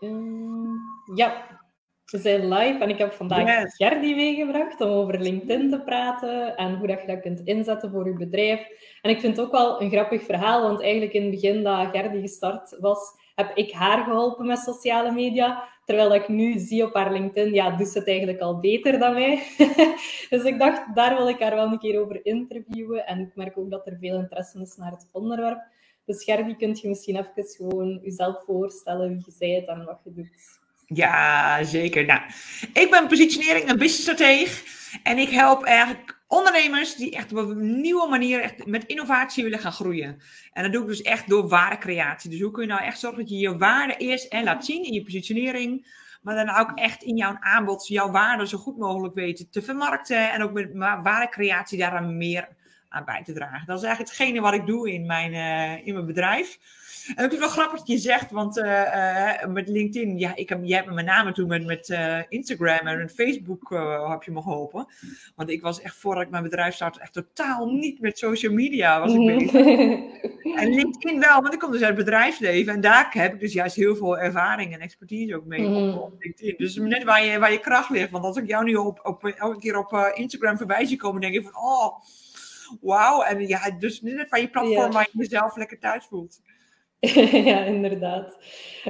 Ehm, ja, we zijn live en ik heb vandaag yes. Gerdy meegebracht om over LinkedIn te praten en hoe dat je dat kunt inzetten voor je bedrijf. En ik vind het ook wel een grappig verhaal, want eigenlijk in het begin dat Gerdy gestart was, heb ik haar geholpen met sociale media. Terwijl ik nu zie op haar LinkedIn, ja, doet ze het eigenlijk al beter dan mij. dus ik dacht, daar wil ik haar wel een keer over interviewen. En ik merk ook dat er veel interesse is naar het onderwerp. Dus Gerdy, kunt je misschien even gewoon jezelf voorstellen, wie je bent en wat je doet? Ja, zeker. Nou, ik ben positionering en businessstratege. En ik help eigenlijk ondernemers die echt op een nieuwe manier echt met innovatie willen gaan groeien. En dat doe ik dus echt door waardecreatie. Dus hoe kun je nou echt zorgen dat je je waarde eerst en laat zien in je positionering. Maar dan ook echt in jouw aanbod jouw waarde zo goed mogelijk weten te vermarkten. En ook met waardecreatie daar meer aan bij te dragen. Dat is eigenlijk hetgene wat ik doe in mijn, uh, in mijn bedrijf. En het is wel grappig dat je zegt, want uh, met LinkedIn, ja, ik heb, jij hebt me met name toen met, met Instagram en met Facebook heb je me geholpen. Want ik was echt, voordat ik mijn bedrijf startte, echt totaal niet met social media was ik bezig. en LinkedIn wel, want ik kom dus uit het bedrijfsleven en daar heb ik dus juist heel veel ervaring en expertise ook mee op, op, LinkedIn. Dus net waar je, waar je kracht ligt, want als ik jou nu op, op, elke keer op Instagram voorbij zie komen, denk ik van, oh wauw. En ja, dus net van je platform waar je jezelf lekker thuis voelt. ja, inderdaad.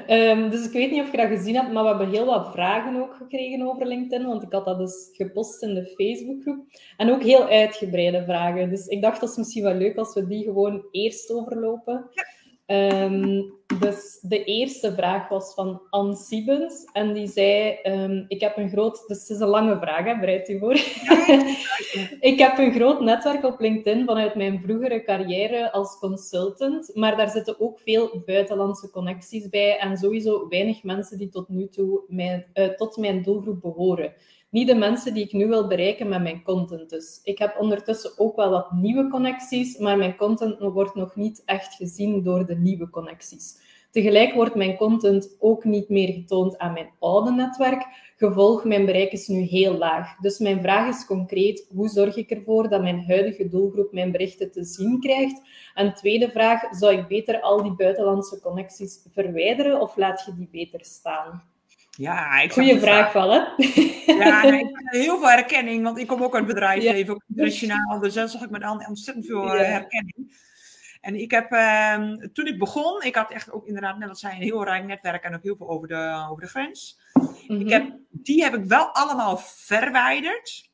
Um, dus ik weet niet of je dat gezien hebt, maar we hebben heel wat vragen ook gekregen over LinkedIn, want ik had dat dus gepost in de Facebookgroep. En ook heel uitgebreide vragen. Dus ik dacht dat is misschien wel leuk als we die gewoon eerst overlopen. Ja. Um, dus de eerste vraag was van Anne Siebens. En die zei: um, Ik heb een groot. Dus het is een lange vraag, hè, bereid u voor. ik heb een groot netwerk op LinkedIn vanuit mijn vroegere carrière als consultant. Maar daar zitten ook veel buitenlandse connecties bij. En sowieso weinig mensen die tot nu toe mijn, uh, tot mijn doelgroep behoren niet de mensen die ik nu wil bereiken met mijn content. Dus ik heb ondertussen ook wel wat nieuwe connecties, maar mijn content wordt nog niet echt gezien door de nieuwe connecties. Tegelijk wordt mijn content ook niet meer getoond aan mijn oude netwerk. Gevolg, mijn bereik is nu heel laag. Dus mijn vraag is concreet, hoe zorg ik ervoor dat mijn huidige doelgroep mijn berichten te zien krijgt? En tweede vraag, zou ik beter al die buitenlandse connecties verwijderen of laat je die beter staan? Ja, ik Goeie vraag wel, hè? Ja, ik heb heel veel herkenning, want ik kom ook uit het bedrijfsleven, ook internationaal, dus daar zag ik met ontzettend veel eh, herkenning. En ik heb, uh, toen ik begon, ik had echt ook inderdaad, net als zij, een heel rijk netwerk en ook heel veel over de, over de grens. ik mhm. heb, die heb ik wel allemaal verwijderd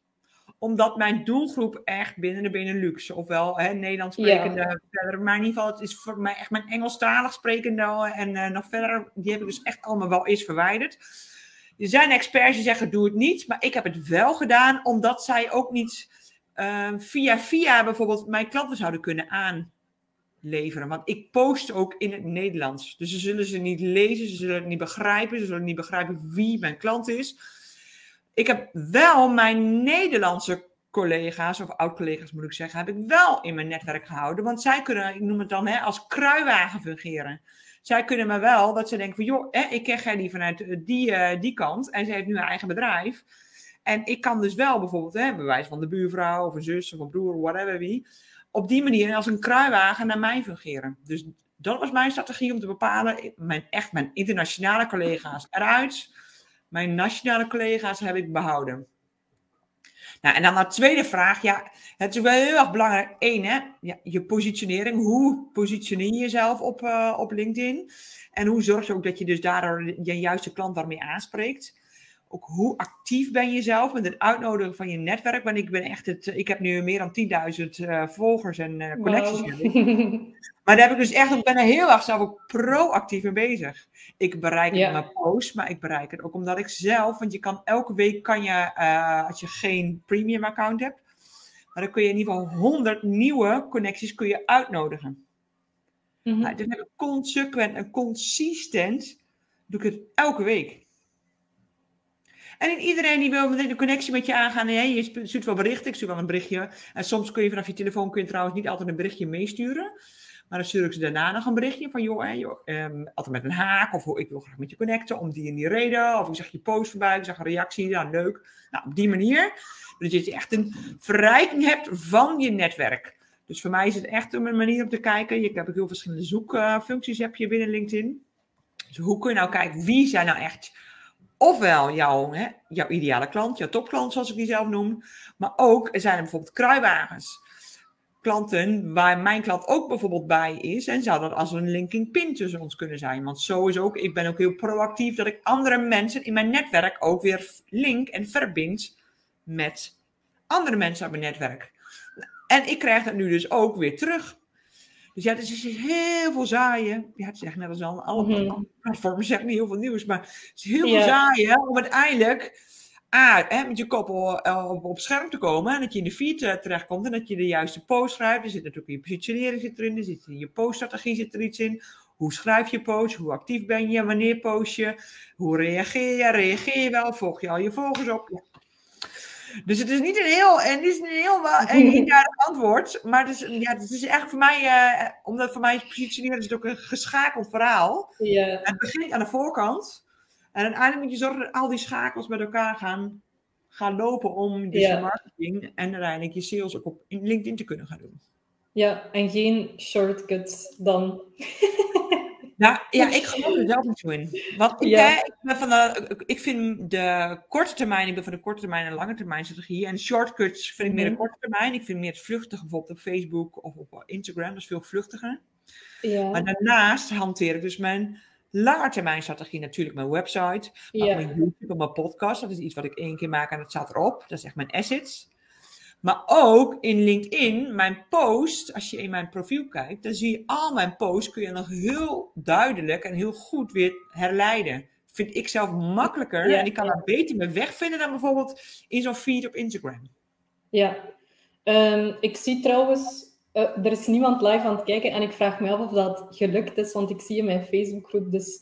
omdat mijn doelgroep echt binnen de Benelux, ofwel hè, Nederlands sprekende, verder, maar in ieder geval, het is voor mij echt mijn Engelstalig sprekende en uh, nog verder, die heb ik dus echt allemaal wel eens verwijderd. Er zijn experts die zeggen, doe het niet, maar ik heb het wel gedaan, omdat zij ook niet uh, via via bijvoorbeeld mijn klanten zouden kunnen aanleveren. Want ik post ook in het Nederlands. Dus ze zullen ze niet lezen, ze zullen het niet begrijpen, ze zullen niet begrijpen wie mijn klant is ik heb wel mijn Nederlandse collega's, of oud-collega's moet ik zeggen, heb ik wel in mijn netwerk gehouden. Want zij kunnen, ik noem het dan, hè, als kruiwagen fungeren. Zij kunnen me wel, dat ze denken van, joh, hè, ik ken die vanuit die, uh, die kant. En ze heeft nu een eigen bedrijf. En ik kan dus wel bijvoorbeeld, hè, bewijs van de buurvrouw, of een zus, of een broer, whatever wie. Op die manier als een kruiwagen naar mij fungeren. Dus dat was mijn strategie om te bepalen, mijn, echt mijn internationale collega's eruit mijn nationale collega's heb ik behouden. Nou, en dan naar de tweede vraag. Ja, het is wel heel erg belangrijk. Eén, hè, ja, je positionering. Hoe positioneer je jezelf op, uh, op LinkedIn? En hoe zorg je ook dat je dus daar je juiste klant daarmee aanspreekt? Ook hoe actief ben je zelf met het uitnodigen van je netwerk? Want ik ben echt het, ik heb nu meer dan 10.000 uh, volgers en uh, connecties. Wow. Maar daar heb ik dus echt, ik ben er heel erg zelf ook proactief mee bezig. Ik bereik het met post, maar ik bereik het ook omdat ik zelf, want je kan elke week kan je, uh, als je geen premium account hebt, maar dan kun je in ieder geval 100 nieuwe connecties kun je uitnodigen. Mm -hmm. nou, dus heb ik consequent en consistent, doe ik het elke week. En iedereen die wil een connectie met je aangaan. Nee, je stuurt wel berichten. Ik stuur wel een berichtje. En soms kun je vanaf je telefoon kun je trouwens niet altijd een berichtje meesturen. Maar dan stuur ik ze daarna nog een berichtje van, joh, hè, um, altijd met een haak. Of ik wil graag met je connecten om die en die reden. Of ik zag je post voorbij, ik zag een reactie, ja, leuk. Nou, op die manier. Dat je echt een verrijking hebt van je netwerk. Dus voor mij is het echt een manier om te kijken. Je hebt ook heel verschillende zoekfuncties heb je binnen LinkedIn. Dus hoe kun je nou kijken, wie zijn nou echt ofwel jouw, hè, jouw ideale klant, jouw topklant zoals ik die zelf noem, maar ook er zijn er bijvoorbeeld kruiwagens. Klanten waar mijn klant ook bijvoorbeeld bij is en zou dat als een linking pin tussen ons kunnen zijn. Want zo is ook, ik ben ook heel proactief dat ik andere mensen in mijn netwerk ook weer link en verbind met andere mensen uit mijn netwerk. En ik krijg dat nu dus ook weer terug. Dus ja, het is heel veel zaaien. Ja, het is echt net als al alle mm platforms zeggen niet heel veel nieuws, maar het is heel veel zaaien om uiteindelijk A, hè, met je kop op, op, scherm te komen en dat je in de feed uh, terechtkomt en dat je de juiste post schrijft. Er zit natuurlijk in je positionering zit erin, er zit in je poststrategie zit er iets in. Hoe schrijf je post? Hoe actief ben je? Wanneer post je? Hoe reageer je? Reageer je wel? Volg je al je volgers op? Dus het is niet een heel, en het is een heel eenduidig antwoord. Maar het is, ja, het is echt voor mij, uh, omdat voor mij positioneren is het ook een geschakeld verhaal. Ja. Het begint aan de voorkant. En uiteindelijk moet je zorgen dat al die schakels met elkaar gaan, gaan lopen om dus je marketing en uiteindelijk je sales ook op LinkedIn te kunnen gaan doen. Ja, en geen shortcuts dan. Nou ja, ik geloof er zelf niet zo in. Want ik, ja. ik, ben van de, ik vind de korte termijn, ik ben van de korte termijn en lange termijn strategie. En shortcuts vind ik meer de mhm. korte termijn. Ik vind meer het vluchtige, bijvoorbeeld op Facebook of op Instagram. Dat is veel vluchtiger. Ja. Maar daarnaast hanteer ik dus mijn lange termijn strategie natuurlijk mijn website. Ja. Mijn YouTube, mijn podcast. Dat is iets wat ik één keer maak en het staat erop. Dat is echt mijn assets. Maar ook in LinkedIn, mijn post, als je in mijn profiel kijkt, dan zie je al mijn posts, kun je nog heel duidelijk en heel goed weer herleiden. Vind ik zelf makkelijker en ik kan daar beter mijn weg vinden dan bijvoorbeeld in zo'n feed op Instagram. Ja, um, ik zie trouwens, uh, er is niemand live aan het kijken en ik vraag me af of dat gelukt is, want ik zie in mijn Facebookgroep dus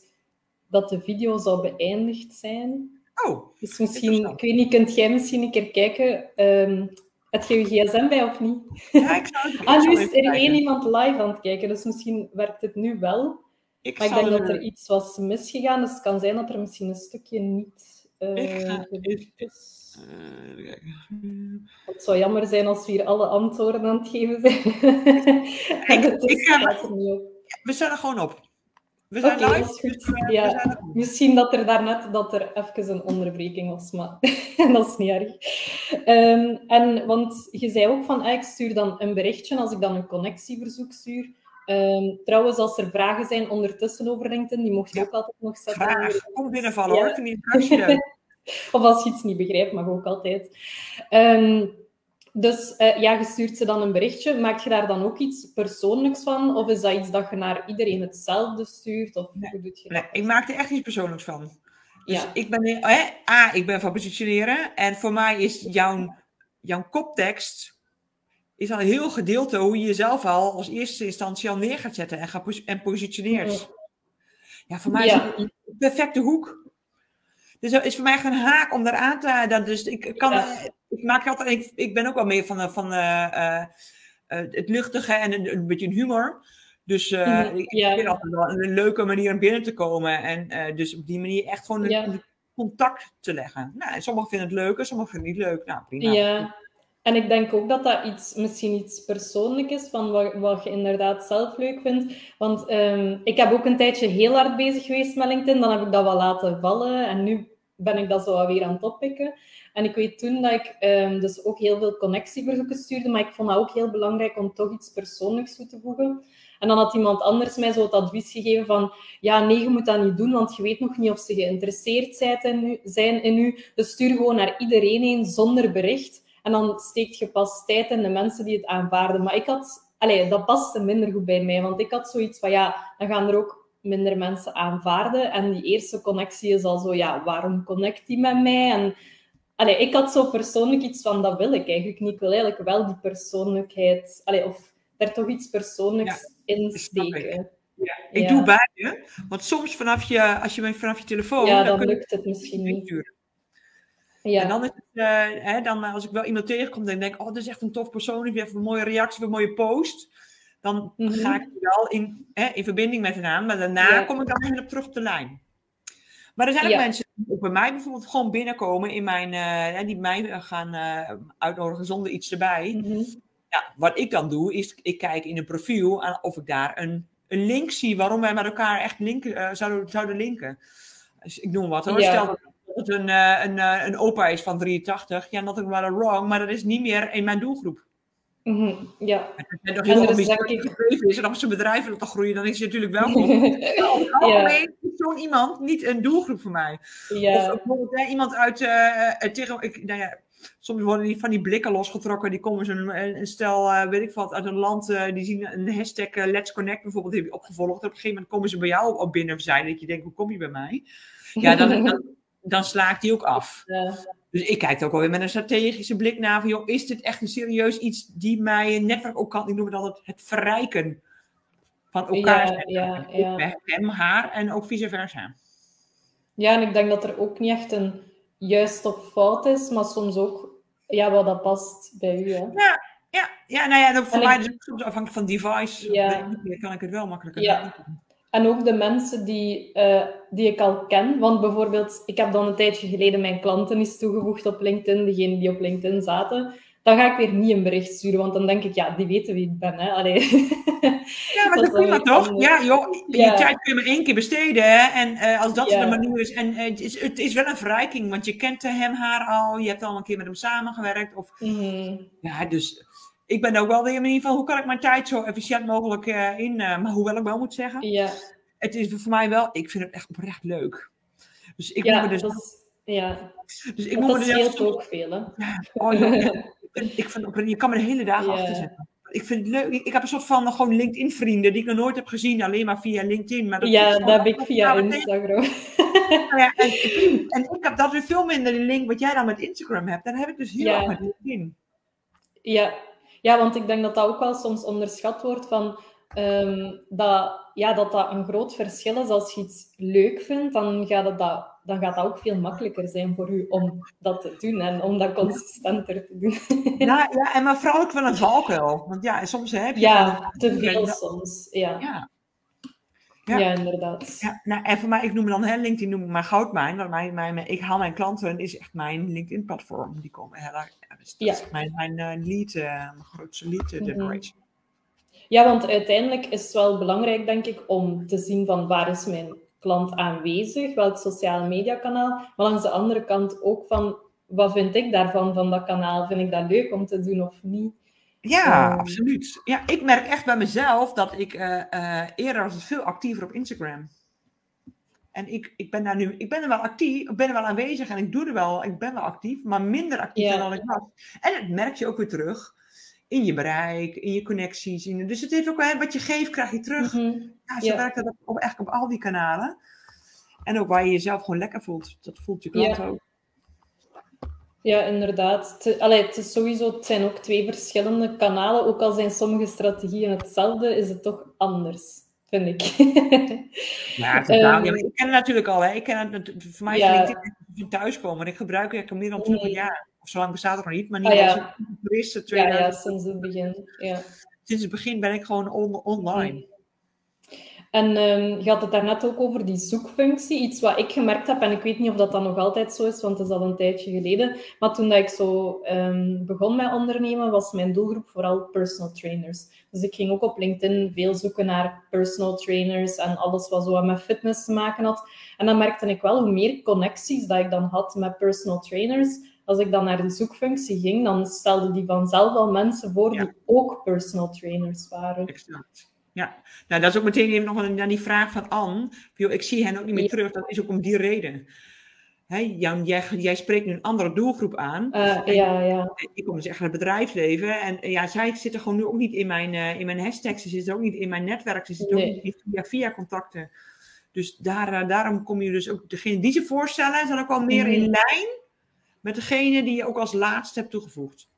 dat de video zou beëindigd zijn. Oh, dus misschien, ik weet niet, kunt jij misschien een keer kijken? Um, heb je gsm bij of niet? Ja, ik zou het Ah, nu is er één iemand live aan het kijken, dus misschien werkt het nu wel. Ik maar ik denk dat er iets was misgegaan, dus het kan zijn dat er misschien een stukje niet uh, is. Uh, het zou jammer zijn als we hier alle antwoorden aan het geven zijn. ik, het ik niet op. We staan er gewoon op. We zijn okay, live. Dus, uh, ja, misschien dat er daarnet dat er even een onderbreking was, maar dat is niet erg. Um, en, want je zei ook van, ah, ik stuur dan een berichtje als ik dan een connectieverzoek stuur. Um, trouwens, als er vragen zijn ondertussen over LinkedIn, die mocht je ook altijd nog zetten. Vraag, kom binnenvallen ja. hoor, Of als je iets niet begrijpt, mag ook altijd. Um, dus uh, ja, je stuurt ze dan een berichtje. Maak je daar dan ook iets persoonlijks van? Of is dat iets dat je naar iedereen hetzelfde stuurt? Of nee, hoe doe je nee, ik maak er echt iets persoonlijks van. Dus ja. ik ben, eh, A, ik ben van positioneren. En voor mij is jouw, jouw koptekst is al een heel gedeelte hoe je jezelf al als eerste instantie al neer gaat zetten en, gaat en positioneert. Ja, voor mij is het een perfecte hoek. Dus dat is voor mij echt een haak om daar aan te... Dat, dus ik kan... Ja ik maak altijd, ik, ik ben ook wel meer van, van uh, uh, het luchtige en een, een beetje humor. Dus mm, ik vind altijd wel een leuke manier om binnen te komen. En dus op die manier echt gewoon een, contact te leggen. Nou, sommigen vinden het leuk en sommigen vinden het niet leuk. Nou, prima. Ja. En ik denk ook dat dat iets, misschien iets persoonlijk is, van wat, wat je inderdaad zelf leuk vindt. Want um, ik heb ook een tijdje heel hard bezig geweest met LinkedIn, dan heb ik dat wel laten vallen en nu ben ik dat zo weer aan het oppikken. En ik weet toen dat ik um, dus ook heel veel connectieverzoeken stuurde, maar ik vond dat ook heel belangrijk om toch iets persoonlijks toe te voegen. En dan had iemand anders mij zo het advies gegeven van, ja, nee, je moet dat niet doen, want je weet nog niet of ze geïnteresseerd zijn in u. Dus stuur gewoon naar iedereen een zonder bericht. En dan steekt je pas tijd in de mensen die het aanvaarden. Maar ik had, allee, dat paste minder goed bij mij, want ik had zoiets van, ja, dan gaan er ook minder mensen aanvaarden. En die eerste connectie is al zo, ja, waarom connect die met mij? En allee, ik had zo persoonlijk iets van, dat wil ik eigenlijk niet. Ik wil eigenlijk wel die persoonlijkheid, allee, of er toch iets persoonlijks in steken. Ja, ik doe beide. Want soms vanaf je, als je vanaf je telefoon... Ja, dan, dan lukt het misschien niet. Ja. En dan is het, uh, hè, dan, als ik wel iemand tegenkom en denk, oh, dit is echt een tof persoon, die heeft een mooie reactie, een mooie post. Dan mm -hmm. ga ik wel in, hè, in verbinding met hen aan, maar daarna ja. kom ik dan weer op terug op de lijn. Maar er zijn ook mensen die bij mij bijvoorbeeld gewoon binnenkomen in mijn, uh, die mij gaan uh, uitnodigen zonder iets erbij. Mm -hmm. ja, wat ik dan doe, is ik kijk in een profiel of ik daar een een link zie waarom wij met elkaar echt linken, zouden, zouden linken. Dus ik noem wat hoor. Stel dat het een, een, een opa is van 83, ja, nothing wel wrong, maar dat is niet meer in mijn doelgroep. Mm Ja. En nog heel ik... is en als bedrijf wil groeien, dan is hij natuurlijk welkom. ja. is zo'n iemand niet een doelgroep voor mij. Ja. Of bijvoorbeeld iemand uit, uh, tegen, ik, nou ja, soms worden die van die blikken losgetrokken, die komen zo'n een stel, uh, weet ik wat, uit een land, uh, die zien een hashtag Let's Connect bijvoorbeeld, heb je opgevolgd. Op een gegeven moment komen ze bij jou op binnen zijn, dat je denkt, hoe kom je bij mij? Ja, dan, dan, dan slaakt die ook af. Ja. Dus ik kijk ook alweer met een strategische blik naar van, joh, is dit echt een serieus iets die mijn netwerk ook kan, ik noem het altijd het verrijken van elkaar. Ja, ja, ja. Hem, haar en ook vice versa. Ja, en ik denk dat er ook niet echt een juist of fout is, maar soms ook ja, wat dat past bij u. Hè? Ja, ja, ja, nou ja, voor mij is het soms afhankelijk van device. Ja. kan ik het wel makkelijker ja. En ook de mensen die, uh, die ik al ken. Want bijvoorbeeld, ik heb dan een tijdje geleden mijn klanten eens toegevoegd op LinkedIn, degenen die op LinkedIn zaten. Dan ga ik weer niet een bericht sturen, want dan denk ik, ja, die weten wie ik ben. Hè? Allee. Ja, maar dat, is prima toch? Ja, joh, je tijd kun je maar één keer besteden. Hè? En uh, als dat de manier is. En uh, het, is, het is wel een verrijking, want je kent hem, haar al. Je hebt al een keer met hem samengewerkt. Of, mm. Ja, dus ik ben ook wel weer in ieder geval, hoe kan ik mijn tijd zo efficiënt mogelijk uh, in, uh, maar hoewel ik wel moet zeggen, ja. het is voor mij wel, ik vind het echt oprecht leuk. Dus ik ja, moet dus, dat is, ja. dus ik moet me dus ook veel, hè? Ja, oh, ik vind, je kan me de hele dag ja. achter zetten. Ik vind het leuk. Ik, heb een soort van gewoon LinkedIn-vrienden die ik nog nooit heb gezien, alleen maar via LinkedIn. Maar dat ja, dat heb ik via Instagram. ja, en, en, ik heb dat weer veel minder die link wat jij dan met Instagram hebt. Dan heb ik dus heel erg met LinkedIn. Ja, ja, want ik denk dat dat ook wel soms onderschat wordt van um, dat, ja, dat dat een groot verschil is. Als je iets leuk vindt, dan gaat, het dat, dan gaat dat ook veel makkelijker zijn voor u om dat te doen en om dat consistenter te doen. Ja, ja en maar vooral ook van een valkuil. Want ja, soms heb je... Ja, te veel soms. Ja. ja. Ja. ja, inderdaad. Ja, nou, en voor mij, ik noem dan hè, LinkedIn noem ik maar goudmijn. Want mijn, mijn, ik haal mijn klanten, is echt mijn LinkedIn-platform. Die komen heel erg. Ja, dus dat ja. is mijn, mijn uh, lead, uh, mijn grootste lead uh, generation. Ja, want uiteindelijk is het wel belangrijk, denk ik, om te zien van waar is mijn klant aanwezig, welk sociale media kanaal. Maar langs de andere kant ook van wat vind ik daarvan, van dat kanaal? Vind ik dat leuk om te doen of niet? Ja, ehm, absoluut. Ja, ik merk echt bij mezelf dat ik uh, uh, eerder was veel actiever op Instagram. En ik, ik ben daar nu, ik ben er wel actief, ik ben er wel aanwezig en ik doe er wel, ik ben wel actief, maar minder actief dan ik was. En dat merk je ook weer terug in je bereik, in je connecties. In, dus het heeft ook wel, wat je geeft, krijg je terug. Mm -hmm. Ja, zo werkt dat op, echt op al die kanalen. En ook waar je jezelf gewoon lekker voelt. Dat voelt je klant ook. Ja, inderdaad. Allee, het, is sowieso, het zijn ook twee verschillende kanalen. Ook al zijn sommige strategieën hetzelfde, is het toch anders, vind ik. ja, totaal. Um, ik ken het natuurlijk al. Hè. Ik ken het, voor mij is ja. LinkedIn thuiskomen. Ik gebruik het meer dan 20 jaar. Of zo lang bestaat het nog niet, maar niet ah, ja. als toeristen. Ja, ja, sinds het begin. Ja. Sinds het begin ben ik gewoon on online. Mm. En um, je had het daarnet ook over die zoekfunctie. Iets wat ik gemerkt heb, en ik weet niet of dat dan nog altijd zo is, want het is al een tijdje geleden. Maar toen dat ik zo um, begon met ondernemen, was mijn doelgroep vooral personal trainers. Dus ik ging ook op LinkedIn veel zoeken naar personal trainers en alles wat zo met fitness te maken had. En dan merkte ik wel hoe meer connecties dat ik dan had met personal trainers. Als ik dan naar die zoekfunctie ging, dan stelde die vanzelf al mensen voor die ook personal trainers waren. Exact. Ja, nou, dat is ook meteen even nog naar die vraag van Anne. ik zie hen ook niet meer terug. Dat is ook om die reden. Jan, jij, jij, spreekt nu een andere doelgroep aan. Uh, ja, ja. Ik kom dus echt uit het bedrijfsleven. En ja, zij zitten gewoon nu ook niet in mijn, uh, in mijn hashtags. Ze zitten ook niet in mijn netwerk. Ze zitten ook niet via, via contacten. Dus daar, uh, daarom kom je dus ook... Degene die ze voorstellen, zijn ook wel meer in mhm. lijn met degene die je ook als laatste hebt toegevoegd.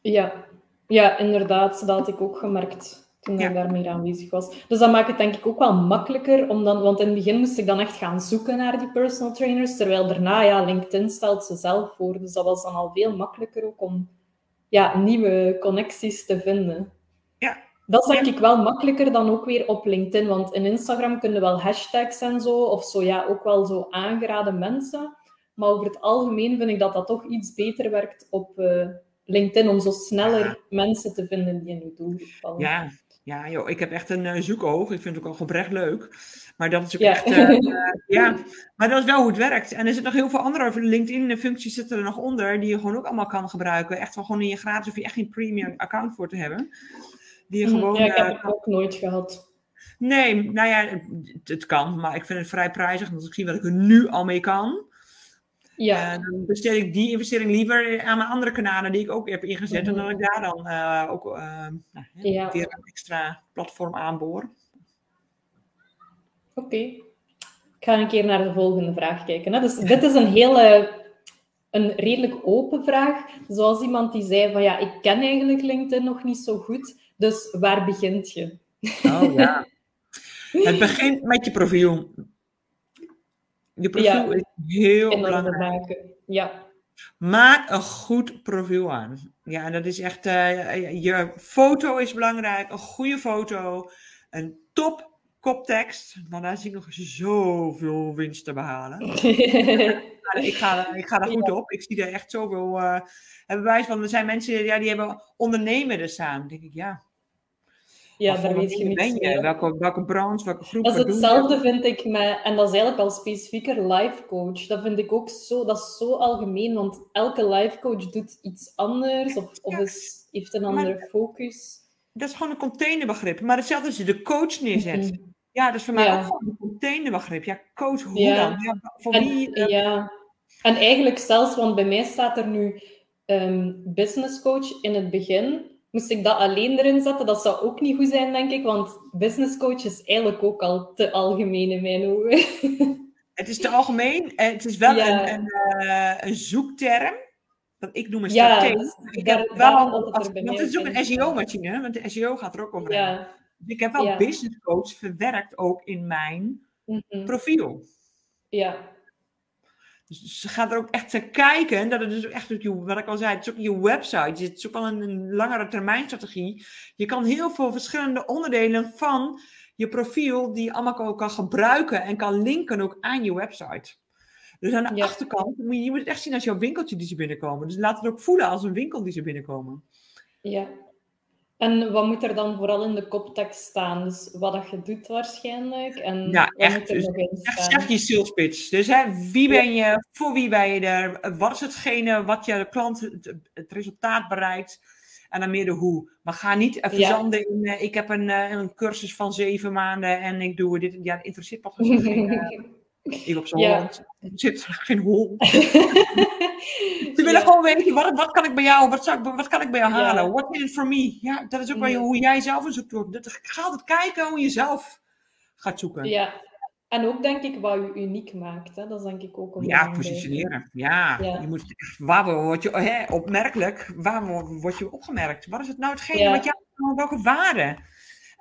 Ja, ja inderdaad. Dat had ik ook gemerkt toen ja. ik daar meer aanwezig was. Dus dat maakt het denk ik ook wel makkelijker, om dan, want in het begin moest ik dan echt gaan zoeken naar die personal trainers, terwijl daarna, ja, LinkedIn stelt ze zelf voor. Dus dat was dan al veel makkelijker ook om ja, nieuwe connecties te vinden. Ja. Dat is denk ik wel makkelijker dan ook weer op LinkedIn, want in Instagram kunnen wel hashtags en zo, of zo, ja, ook wel zo aangeraden mensen. Maar over het algemeen vind ik dat dat toch iets beter werkt op uh, LinkedIn, om zo sneller mensen te vinden die in je doelgroep vallen. Ja, Ja, joh, ik heb echt een uh, zoekoog. Ik vind het ook al oprecht leuk. Maar dat is ook echt. Uh, ja, maar dat is wel hoe het werkt. En er zitten nog heel veel andere LinkedIn-functies zitten er nog onder. Die je gewoon ook allemaal kan gebruiken. Echt wel gewoon in je gratis. of je echt geen premium account voor te hebben. Die je Mm, gewoon. Ja, ik heb het ook nooit gehad. Nee, nou ja, het, het kan. Maar ik vind het vrij prijzig. Omdat ik zie wat ik er nu al mee kan. Ja, Uh, dan besteed ik die investering liever aan mijn andere kanalen die ik ook heb ingezet. Mhm. En dan ik daar dan uh, ook uh, nou, Ja. weer een extra platform aanboor. oké. Ik ga een keer naar de volgende vraag kijken. Hè. Dus dit is een hele, een redelijk open vraag. Zoals iemand die zei van ja, ik ken eigenlijk LinkedIn nog niet zo goed. Dus waar begint je? Oh ja. het begint met je profiel. Je profiel Ja. is heel belangrijk. maken. Ja, Maak een goed profiel aan. Ja, en dat is echt. eh, je foto is belangrijk. Een goede foto. Een top koptekst. Nou, daar zie ik nog zoveel winst te behalen. Ik ga, ik ga daar goed op. Ik zie er echt zoveel. en bewijs van, er zijn mensen ja, die hebben ondernemen er staan. Dan denk ik, ja. Ja daar weet je niets ben je? Welke, welke branche, welke groep? Dat is hetzelfde, vind ik, met, en dat is eigenlijk al specifieker, life coach. Dat vind ik ook zo, dat is zo algemeen, want elke life coach doet iets anders of, of is, heeft een Maar- andere focus. Dat is gewoon een containerbegrip. Maar hetzelfde als je de coach neerzet. Mhm. Ja, dat is voor mij Ja. ook gewoon een containerbegrip. Ja, coach, hoe Ja. dan? Ja, voor En, wie? eh, ja. en eigenlijk zelfs, want bij mij staat er nu ehm, business coach in het begin. Moest ik dat alleen erin zetten, dat zou ook niet goed zijn, denk ik. Want business coach is eigenlijk ook al te algemeen in mijn ogen. Het is te algemeen. eh, Het is wel Ja. een, een, eh, een zoekterm. Ik noem een Ja, strategie. dus ik heb wel, als- want het is ook een. SEO-machine, hè, want de SEO gaat er ook over. ja. Dus ik heb wel Ja. business coach verwerkt ook in mijn Mhm. profiel. ja. Dus ze gaat er ook echt naar kijken. Dat het dus echt wat ik al zei, het is ook je website. Het is ook al een, een langere termijn strategie. Je kan heel veel verschillende onderdelen van je profiel, die allemaal kan, gebruiken en kan linken ook aan je website. Dus aan de Ja. achterkant, moet je, je moet het echt zien als jouw winkeltje die ze binnenkomen. Dus laat het ook voelen als een winkel die ze binnenkomen. Ja. En wat moet er dan vooral in de koptekst staan? Dus wat dat je doet waarschijnlijk. En Ja, echt. Dus Echt je sales pitch. Dus hè, wie ben je, voor wie ben je er, wat is hetgene wat je klant het, het resultaat bereikt en dan meer de hoe. Maar ga niet eh, verzanden in, eh, ik heb een, eh, een cursus van zeven maanden en ik doe dit. Ja, dat interesseert wat gezegd geen, ik op zo'n Ja. Zit geen hol. Ze willen Ja. gewoon weten, wat, wat kan ik bij jou, wat, ik, wat kan ik bij jou Ja. halen? What is it for me? Ja, dat is ook wel Ja. hoe jij zelf een zoektocht. Dat- Ga altijd kijken hoe je zelf gaat zoeken. Ja. En ook denk ik wat je uniek maakt. Hè? Dat is denk ik ook een Ja, positioneren. Ja, Ja. je moet waar word je hè, opmerkelijk, waar wo- word je opgemerkt? Wat is het nou hetgene Ja. wat jou, welke waarde?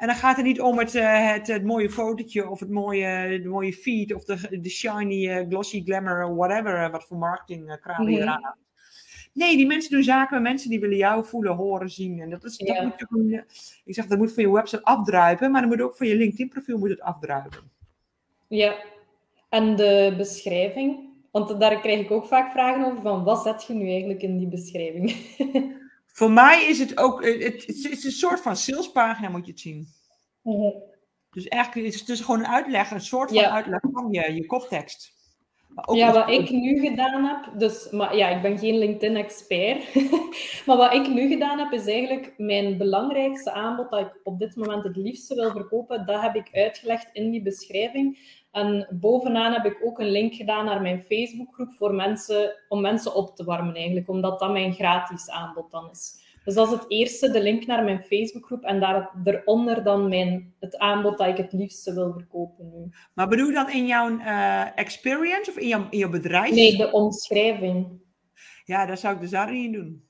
En dan gaat het niet om het, eh, het, het mooie fotootje of het mooie, de mooie feed of de, de shiny, eh, glossy, glamour, whatever, eh, wat voor marketing kraan je Mhm. eraan. Nee, die mensen doen zaken met mensen die willen jou voelen, horen, zien. En dat is, dat moet je ik zeg, dat moet van je website afdruipen, maar dan moet ook van je LinkedIn profiel moet het afdruipen. Ja. En de beschrijving. Want daar krijg ik ook vaak vragen over van wat zet je nu eigenlijk in die beschrijving? Voor mij is het ook, eh, het, het is een soort van salespagina moet je het zien. Dus eigenlijk is het dus gewoon een uitleg, een soort van Ja. uitleg van je, je koptekst. Ja, wat ik nu gedaan heb, dus, maar ja, ik ben geen LinkedIn-expert, maar wat ik nu gedaan heb, is eigenlijk mijn belangrijkste aanbod dat ik op dit moment het liefste wil verkopen, dat heb ik uitgelegd in die beschrijving. En bovenaan heb ik ook een link gedaan naar mijn Facebookgroep voor mensen, om mensen op te warmen eigenlijk, omdat dat mijn gratis aanbod dan is. Dus dat is het eerste, de link naar mijn Facebookgroep en daar, daaronder dan mijn, het aanbod dat ik het liefste wil verkopen nu. Maar bedoel je dan in jouw eh, experience of in jouw, in jouw bedrijf? Nee, de omschrijving. Ja, daar zou ik dus daarin doen.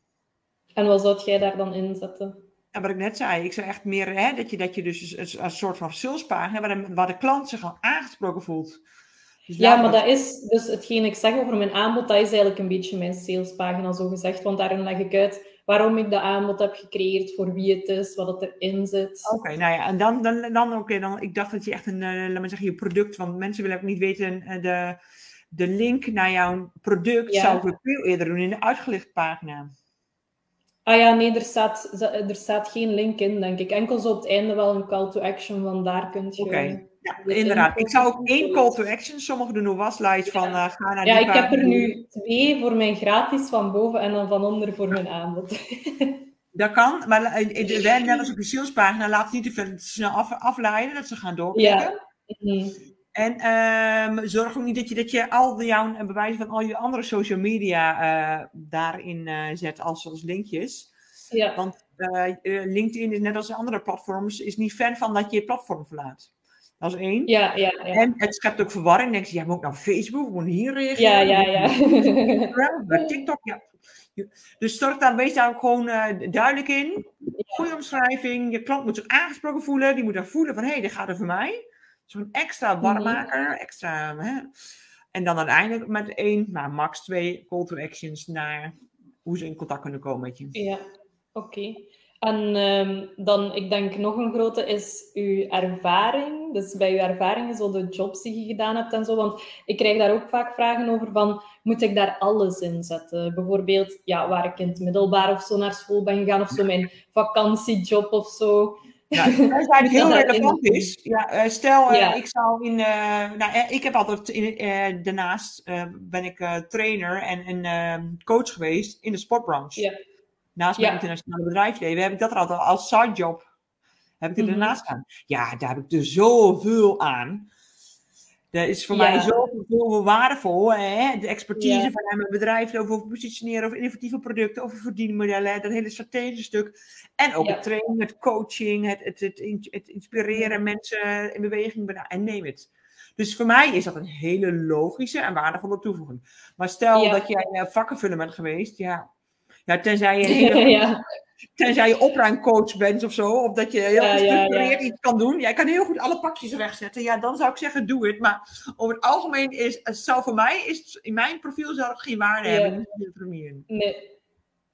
En wat zou jij daar dan in zetten? En wat ik net zei, ik zou echt meer hè, dat, je, dat je dus een, een soort van salespagina, waar de, waar de klant zich al aangesproken voelt. Dus Ja, maar dat is dus hetgeen ik zeg over mijn aanbod, dat is eigenlijk een beetje mijn salespagina, zo gezegd. Want daarin leg ik uit waarom ik dat aanbod heb gecreëerd, voor wie het is, wat het erin zit. Oké, nou ja, en dan, dan, dan oké, dan, ik dacht dat je echt een, eh, laat maar zeggen, je product, want mensen willen ook niet weten, eh, de, de link naar jouw product Ja. zou ik veel eerder doen in de uitgelicht pagina. Ah ja, nee, er staat, er staat geen link in, denk ik. Enkel zo op het einde wel een call to action, van daar kunt je... Oké, ja, inderdaad. Ik zou ook één call to action, sommige doen nog waslijst van uh, ga naar Ja, ik heb er nu twee voor mijn gratis van boven en dan van onder voor mijn aanbod. Dat kan, maar net als op je salespagina laat het niet te snel af, afleiden, dat ze gaan doorklikken. Ja. En um, zorg ook niet dat je, dat je al de jouw bewijzen van al je andere social media uh, daarin uh, zet als, als linkjes. Ja. Want uh, LinkedIn is net als andere platforms, is niet fan van dat je je platform verlaat. Dat is één. Ja, ja, ja. En het schept ook verwarring. Denk je, ja, moet naar Facebook, moet hier reageren. Ja, ja, ja. TikTok, ja. Dus zorg daar, wees daar ook gewoon duidelijk in. Goede omschrijving. Je klant moet zich aangesproken voelen. Die moet daar voelen van, hé, hey, dit gaat er voor mij. Zo'n extra warmmaker, extra. Hè? En dan uiteindelijk met één, maar max twee call to actions naar hoe ze in contact kunnen komen met je. Ja, oké. En um, dan, ik denk nog een grote is uw ervaring. Dus bij uw ervaringen, zo de jobs die je gedaan hebt en zo. Want ik krijg daar ook vaak vragen over van, moet ik daar alles in zetten? Bijvoorbeeld, ja, waar ik in het middelbaar of zo naar school ben gegaan, of zo mijn vakantiejob of zo. Ja, dat eigenlijk heel relevant is. Ja, uh, stel, uh, ik zou in. Uh, nou, ik heb altijd. In, daarnaast ben ik trainer en, en ehm, coach geweest in de sportbranche. Ja. Naast mijn internationale bedrijfsleven heb ik dat er altijd als sidejob. Heb ik er mm daarnaast gedaan. Ja, daar heb ik er zoveel aan. Dat is voor mij zoveel waardevol. Hè? De expertise van mijn bedrijf over positioneren, over innovatieve producten, over verdienmodellen, dat hele strategische stuk. En ook het trainen, het coaching, het, het, het, het inspireren mensen in beweging brengen. En neem het. Dus voor mij is dat een hele logische en waardevolle toevoeging. Maar stel dat jij uh, vakkenvullen bent geweest, ja, ja tenzij je, ja. Tenzij je opruimcoach bent of zo, of dat je heel gestructureerd iets kan doen. Jij kan heel goed alle pakjes wegzetten. Ja, dan zou ik zeggen, doe het. Maar over het algemeen is, zou voor mij, is in mijn profiel zou geen waarde hebben. Nee.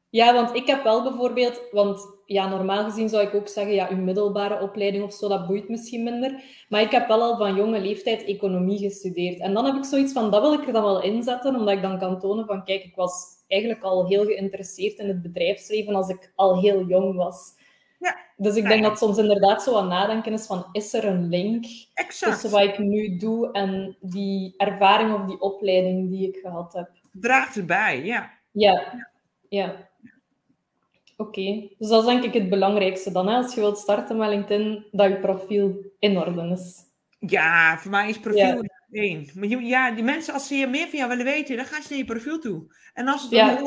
Ja, want ik heb wel bijvoorbeeld, want ja, normaal gezien zou ik ook zeggen, ja, uw middelbare opleiding of zo, dat boeit misschien minder. Maar ik heb wel al van jonge leeftijd economie gestudeerd. En dan heb ik zoiets van, dat wil ik er dan wel inzetten, omdat ik dan kan tonen van, kijk, ik was eigenlijk al heel geïnteresseerd in het bedrijfsleven als ik al heel jong was. Ja, dus ik denk dat soms inderdaad zo aan nadenken is van, is er een link tussen wat ik nu doe en die ervaring of die opleiding die ik gehad heb? Draagt erbij, ja. Ja, ja. Oké, dus dat is denk ik het belangrijkste dan, hè? als je wilt starten met LinkedIn, dat je profiel in orde is. Ja, voor mij is profiel ja. één. Maar ja, die mensen, als ze meer van jou willen weten, dan gaan ze naar je profiel toe. En als het ja.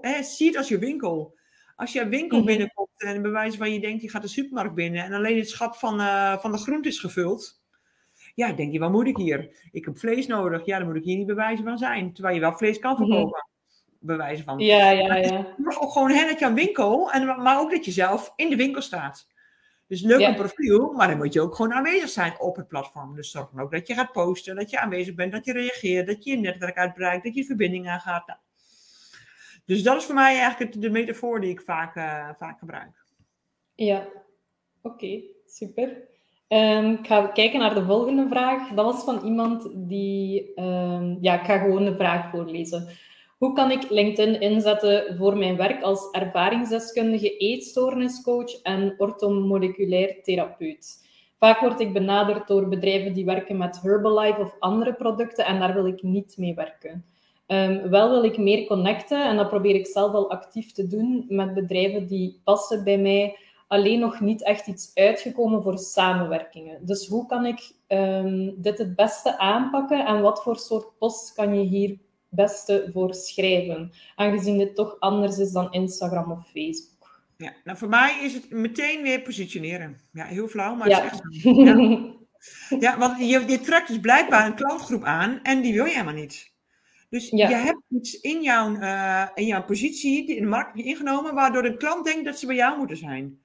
hè, zie het als je winkel. Als je een winkel mhm. binnenkomt en bij wijze van je denkt, je gaat de supermarkt binnen en alleen het schap van, uh, van de groente is gevuld. Ja, denk je, wat moet ik hier? Ik heb vlees nodig. Ja, dan moet ik hier niet bij wijze van zijn. Terwijl je wel vlees kan mhm. Bewijzen van. Ja, ja, ja. Maar ook gewoon hè, dat je een winkel, en, maar ook dat je zelf in de winkel staat. Dus leuk een profiel, maar dan moet je ook gewoon aanwezig zijn op het platform. Dus zorg dan ook dat je gaat posten, dat je aanwezig bent, dat je reageert, dat je je netwerk uitbreidt, dat je verbinding aangaat. Nou. Dus dat is voor mij eigenlijk de metafoor die ik vaak, uh, vaak gebruik. Ja, oké, super. Um, ik ga kijken naar de volgende vraag. Dat was van iemand die... Um, ja, ik ga gewoon de vraag voorlezen. Hoe kan ik LinkedIn inzetten voor mijn werk als ervaringsdeskundige eetstoorniscoach en orthomoleculair therapeut? Vaak word ik benaderd door bedrijven die werken met Herbalife of andere producten en daar wil ik niet mee werken. Um, wel wil ik meer connecten en dat probeer ik zelf al actief te doen met bedrijven die passen bij mij. Alleen nog niet echt iets uitgekomen voor samenwerkingen. Dus hoe kan ik um, dit het beste aanpakken en wat voor soort post kan je hier beste voor schrijven? Aangezien dit toch anders is dan Instagram of Facebook. Ja, nou voor mij is het meteen weer positioneren. Ja, heel flauw, maar het is echt zo. Ja. ja, want je, je trekt dus blijkbaar een klantgroep aan en die wil je helemaal niet. Dus je hebt iets in jouw, uh, in jouw positie in de markt ingenomen, waardoor de klant denkt dat ze bij jou moeten zijn.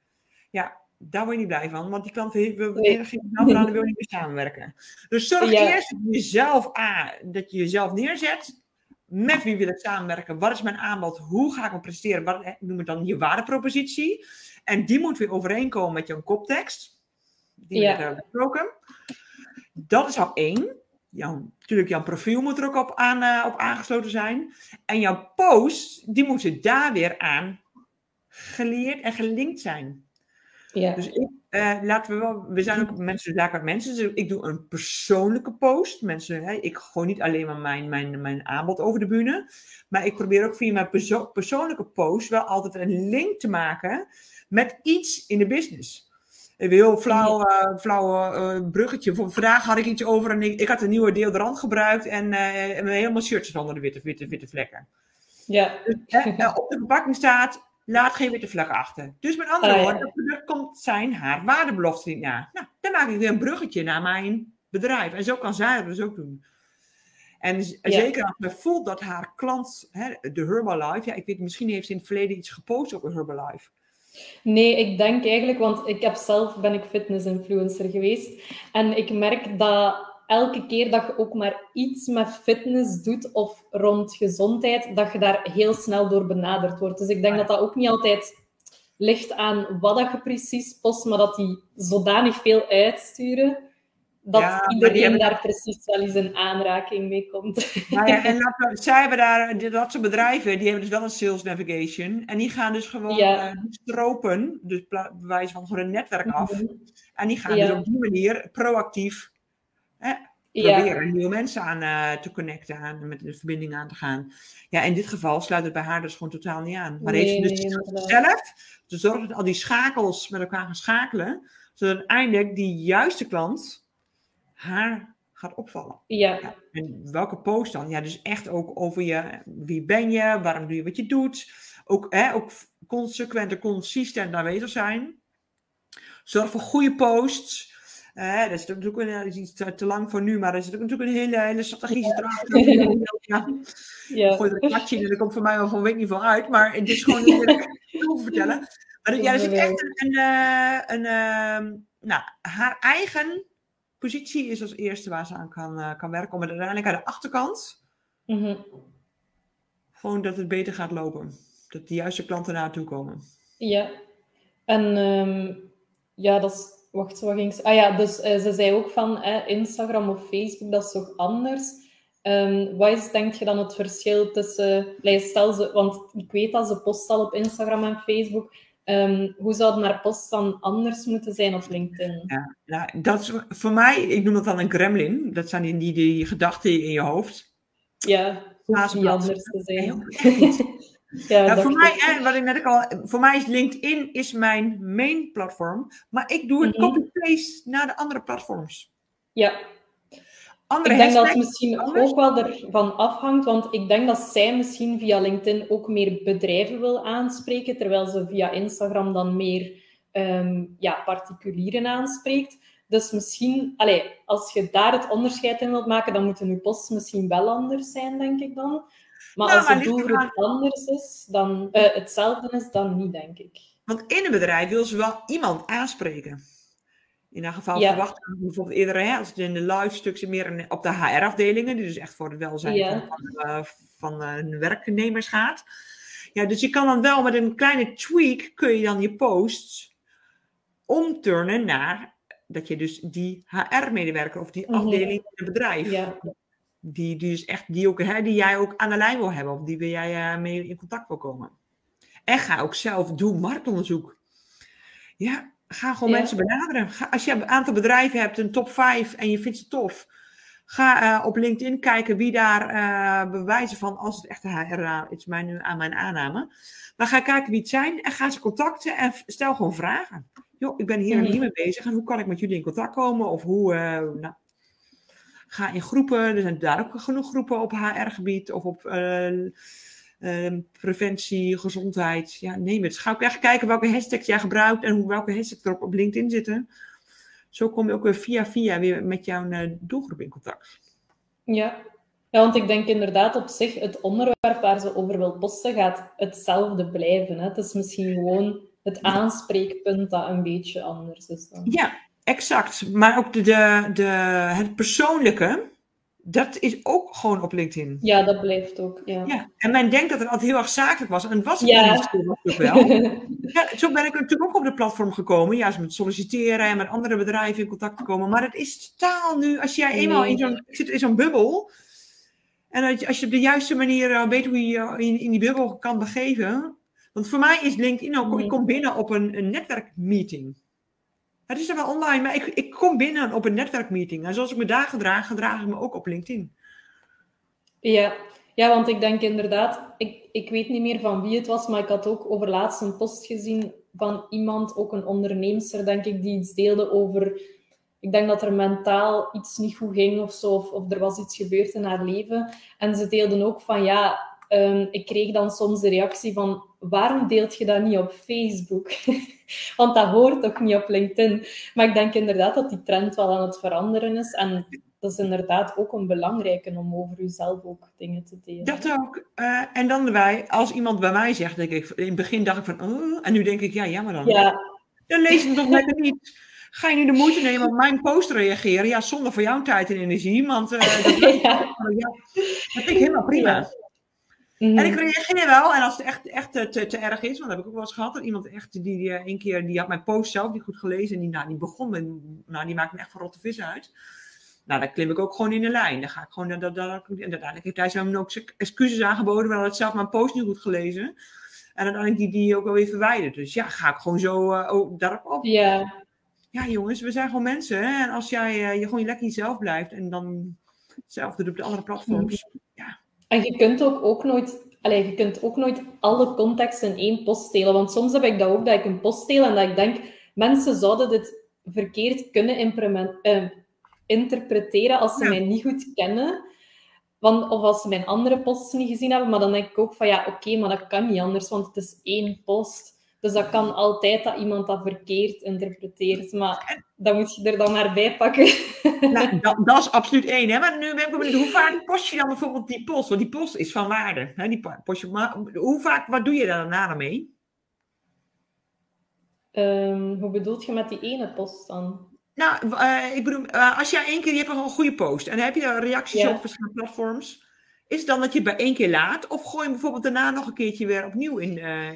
Ja, daar word je niet blij van, want die klant wil, wil, nee. wil, wil niet meer samenwerken. Dus zorg eerst dat jezelf, A, dat je jezelf neerzet met wie wil ik samenwerken? Wat is mijn aanbod? Hoe ga ik me presteren? Wat ik noem het dan je waardepropositie? En die moet weer overeenkomen met jouw koptekst. Die ja. hebben besproken. Dat is al één. Jouw, natuurlijk, jouw profiel moet er ook op, aan, uh, op aangesloten zijn. En jouw post, die moeten daar weer aan geleerd en gelinkt zijn. Ja. Dus ik, eh, laten we wel, we zijn ook mensen, laken mensen. Dus ik doe een persoonlijke post. Mensen, hè, ik gooi niet alleen maar mijn, mijn, mijn aanbod over de bühne. Maar ik probeer ook via mijn perso persoonlijke post wel altijd een link te maken met iets in de business. Een heel flauw, uh, flauw uh, bruggetje. Vandaag had ik iets over en ik, ik had een nieuwe deodorant gebruikt en, uh, en helemaal shirtjes onder de witte, witte, witte vlekken. Ja. Dus, op de verpakking staat, laat geen witte vlekken achter. Dus met andere ja. woorden, dat product komt zijn haar waardebelofte niet na. Nou, dan maak ik weer een bruggetje naar mijn bedrijf. En zo kan zij het dus ook doen. En zeker als men voelt dat haar klant, hè, de Herbalife, ja, ik weet, misschien heeft ze in het verleden iets gepost op Herbalife. Nee, ik denk eigenlijk, want ik heb zelf ben ik fitness-influencer geweest. En ik merk dat elke keer dat je ook maar iets met fitness doet of rond gezondheid, dat je daar heel snel door benaderd wordt. Dus ik denk dat dat ook niet altijd ligt aan wat dat je precies post, maar dat die zodanig veel uitsturen, dat Ja, iedereen hebben- daar precies wel eens in aanraking mee komt. Nou ja, en laten zij hebben daar, dat soort bedrijven, die hebben dus wel een sales navigation. En die gaan dus gewoon eh, stropen, dus bewijs van gewoon een netwerk af. En die gaan dus op die manier proactief hè, Ja, proberen nieuwe mensen aan eh, te connecten, aan, met de verbinding aan te gaan. Ja, in dit geval sluit het bij haar dus gewoon totaal niet aan. Maar Nee, heeft ze dus nee, zelf te zorgen dat al die schakels met elkaar gaan schakelen, zodat uiteindelijk die juiste klant haar gaat opvallen. ja, En welke post dan? Ja, dus echt ook over je, wie ben je, waarom doe je wat je doet. Ook, hè, ook consequent en consistent aanwezig zijn. Zorg voor goede posts. Eh, dat is natuurlijk een, dat is iets te, te lang voor nu, maar er zit ook natuurlijk een hele, hele strategische draad. Ja, ja. gooi er een kwartje in en er komt voor mij wel van weet niet veel uit, maar het is gewoon heel erg te vertellen. Maar ja, er zit echt een, een, eh, een ehm, nou, haar eigen positie is als eerste waar ze aan kan, eh, kan werken. Om het uiteindelijk aan de achterkant Mhm. gewoon dat het beter gaat lopen. Dat de juiste klanten naartoe komen. Ja, en ehm, ja, dat is. Wacht, wat ging ze? Ah ja, dus eh, ze zei ook van eh, Instagram of Facebook, dat is toch anders. Ehm, wat is, denk je dan het verschil tussen. Stel ze, want ik weet dat ze post al op Instagram en Facebook. Ehm, hoe zouden haar posts dan anders moeten zijn op LinkedIn? Ja, nou, dat is voor mij, ik noem dat dan een gremlin. Dat zijn die, die, die gedachten in je hoofd. Ja, hoeft niet anders te zijn. Ja, dacht voor mij, wat ik net al, voor mij is LinkedIn is mijn main platform, maar ik doe het Mhm. copy-paste naar de andere platforms. Ja, Andere Ik denk dat het misschien anders. ook wel ervan afhangt, want ik denk dat zij misschien via LinkedIn ook meer bedrijven wil aanspreken, terwijl ze via Instagram dan meer ehm, ja, particulieren aanspreekt. Dus misschien, allee, als je daar het onderscheid in wilt maken, dan moeten je posts misschien wel anders zijn, denk ik dan. Maar Nou, als maar ligt doelgroep anders is, dan eh, hetzelfde is, dan niet, denk ik. Want in een bedrijf wil ze wel iemand aanspreken. In dat geval Ja. verwachten we bijvoorbeeld eerder, hè, als het in de live stuk zit, meer op de HR-afdelingen, die dus echt voor het welzijn Ja. van, eh, van eh, hun werknemers gaat. Ja, dus je kan dan wel met een kleine tweak, kun je dan je posts omturnen naar dat je dus die HR-medewerker of die Mhm. afdeling in het bedrijf, Ja, die, die, dus echt, die, ook, hè, die jij ook aan de lijn wil hebben of die wil jij eh, mee in contact wil komen. En ga ook zelf doen marktonderzoek. Ja, ga gewoon Ja. mensen benaderen. Ga, als je een aantal bedrijven hebt, een top 5 en je vindt ze tof, ga eh, op LinkedIn kijken wie daar eh, bewijzen van, als het echt HR is, mijn, nu aan mijn aanname. Maar ga kijken wie het zijn en ga ze contacten en stel gewoon vragen. Joh, ik ben hier en Mhm. hier mee bezig en hoe kan ik met jullie in contact komen? Of hoe, nou, ga in groepen, er zijn daar ook genoeg groepen op HR-gebied of op eh, eh, preventie, gezondheid. Ja, neem het. Ga ook echt kijken welke hashtags jij gebruikt en hoe, welke hashtags er op, op LinkedIn zitten. Zo kom je ook weer via via weer met jouw eh, doelgroep in contact. Ja. ja, want ik denk inderdaad op zich, het onderwerp waar ze over wil posten gaat hetzelfde blijven. Hè. Het is misschien gewoon het aanspreekpunt dat een beetje anders is dan. Ja, exact. Maar ook de, de, de, het persoonlijke, dat is ook gewoon op LinkedIn. Ja, dat blijft ook. Ja. Ja, en men denkt dat het altijd heel erg zakelijk was. En was het Ja. natuurlijk wel. Ja, zo ben ik natuurlijk ook op de platform gekomen. Juist met solliciteren en met andere bedrijven in contact te komen. Maar het is totaal nu, als jij eenmaal in zo'n, zit in zo'n bubbel. En als je op de juiste manier eh, weet hoe je je in, in die bubbel kan begeven. Want voor mij is LinkedIn ook, ik kom binnen op een, een netwerkmeeting. Het is er wel online, maar ik, ik kom binnen op een netwerkmeeting. En zoals ik me daar gedraag, gedraag ik me ook op LinkedIn. Ja. ja, want ik denk inderdaad, ik, ik weet niet meer van wie het was, maar ik had ook over laatst een post gezien van iemand, ook een onderneemster, denk ik, die iets deelde over. Ik denk dat er mentaal iets niet goed ging of zo, of, of er was iets gebeurd in haar leven. En ze deelden ook van ja, ehm, ik kreeg dan soms de reactie van waarom deelt je dat niet op Facebook? Want dat hoort toch niet op LinkedIn? Maar ik denk inderdaad dat die trend wel aan het veranderen is. En dat is inderdaad ook een belangrijke om over jezelf ook dingen te delen. Dat ook. Eh, en dan erbij, als iemand bij mij zegt, denk ik, in het begin dacht ik van, oh, en nu denk ik, ja, jammer dan. Ja, Dan lees het toch lekker niet. Ga je nu de moeite nemen op mijn post te reageren? Ja, zonder voor jouw tijd en energie, want eh, dat, ja. ja, dat vind ik helemaal prima. Ja. Mhm. En ik reageer wel, en als het echt, echt te, te, te erg is, want dat heb ik ook wel eens gehad, dat iemand echt, die, die eh, een keer, die had mijn post zelf niet goed gelezen, en die, nou, die begon met, nou, die maakt me echt van rotte vis uit. Nou, dan klim ik ook gewoon in de lijn. Dan ga ik gewoon, dat, dat, dat, en uiteindelijk heeft hij zo ook excuses aangeboden, maar hij had zelf mijn post niet goed gelezen. En uiteindelijk die, die ook alweer verwijderd. Dus ja, ga ik gewoon zo uh, ook daarop op. ja, Ja, jongens, we zijn gewoon mensen. Hè? En als jij uh, je gewoon lekker jezelf blijft en dan hetzelfde doet op de andere platforms. Ja. En je kunt ook, ook nooit, allez, je kunt ook nooit alle context in één post delen. Want soms heb ik dat ook, dat ik een post deel en dat ik denk, mensen zouden dit verkeerd kunnen uh, interpreteren als ze Ja. mij niet goed kennen. Want, of als ze mijn andere posts niet gezien hebben. Maar dan denk ik ook van, ja, oké, maar dat kan niet anders, want het is één post. Dus dat kan altijd dat iemand dat verkeerd interpreteert. Maar dan moet je er dan maar bij pakken. Nou, dat, dat, is absoluut één. Hè? Maar nu ben ik benieuwd, hoe vaak post je dan bijvoorbeeld die post? Want die post is van waarde. Hè? Die post je, maar hoe vaak, wat doe je daar daarna mee? Um, hoe bedoelt je met die ene post dan? Nou, uh, ik bedoel, uh, als jij één keer, je hebt een goede post en dan heb je reacties Ja. op verschillende platforms. Is het dan dat je bij één keer laat? Of gooi je bijvoorbeeld daarna nog een keertje weer opnieuw in? Uh...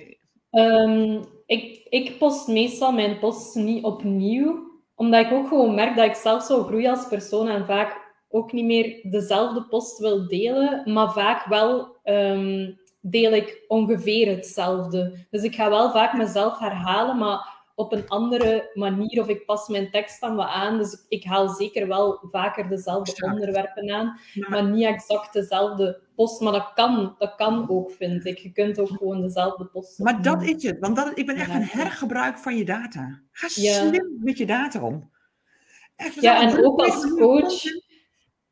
Um, ik, ik post meestal mijn posts niet opnieuw, omdat ik ook gewoon merk dat ik zelf zo groei als persoon en vaak ook niet meer dezelfde post wil delen, maar vaak wel um, deel ik ongeveer hetzelfde. Dus ik ga wel vaak mezelf herhalen, maar op een andere manier of ik pas mijn tekst dan wat aan. Dus ik haal zeker wel vaker dezelfde onderwerpen aan, Ja. maar niet exact dezelfde post. Maar dat kan, dat kan ook, vind ik. Je kunt ook gewoon dezelfde post Maar dat is het, want dat, ik ben echt Ja. een hergebruik van je data. Ga slim met je data om. Echt, Ja, en ook als coach,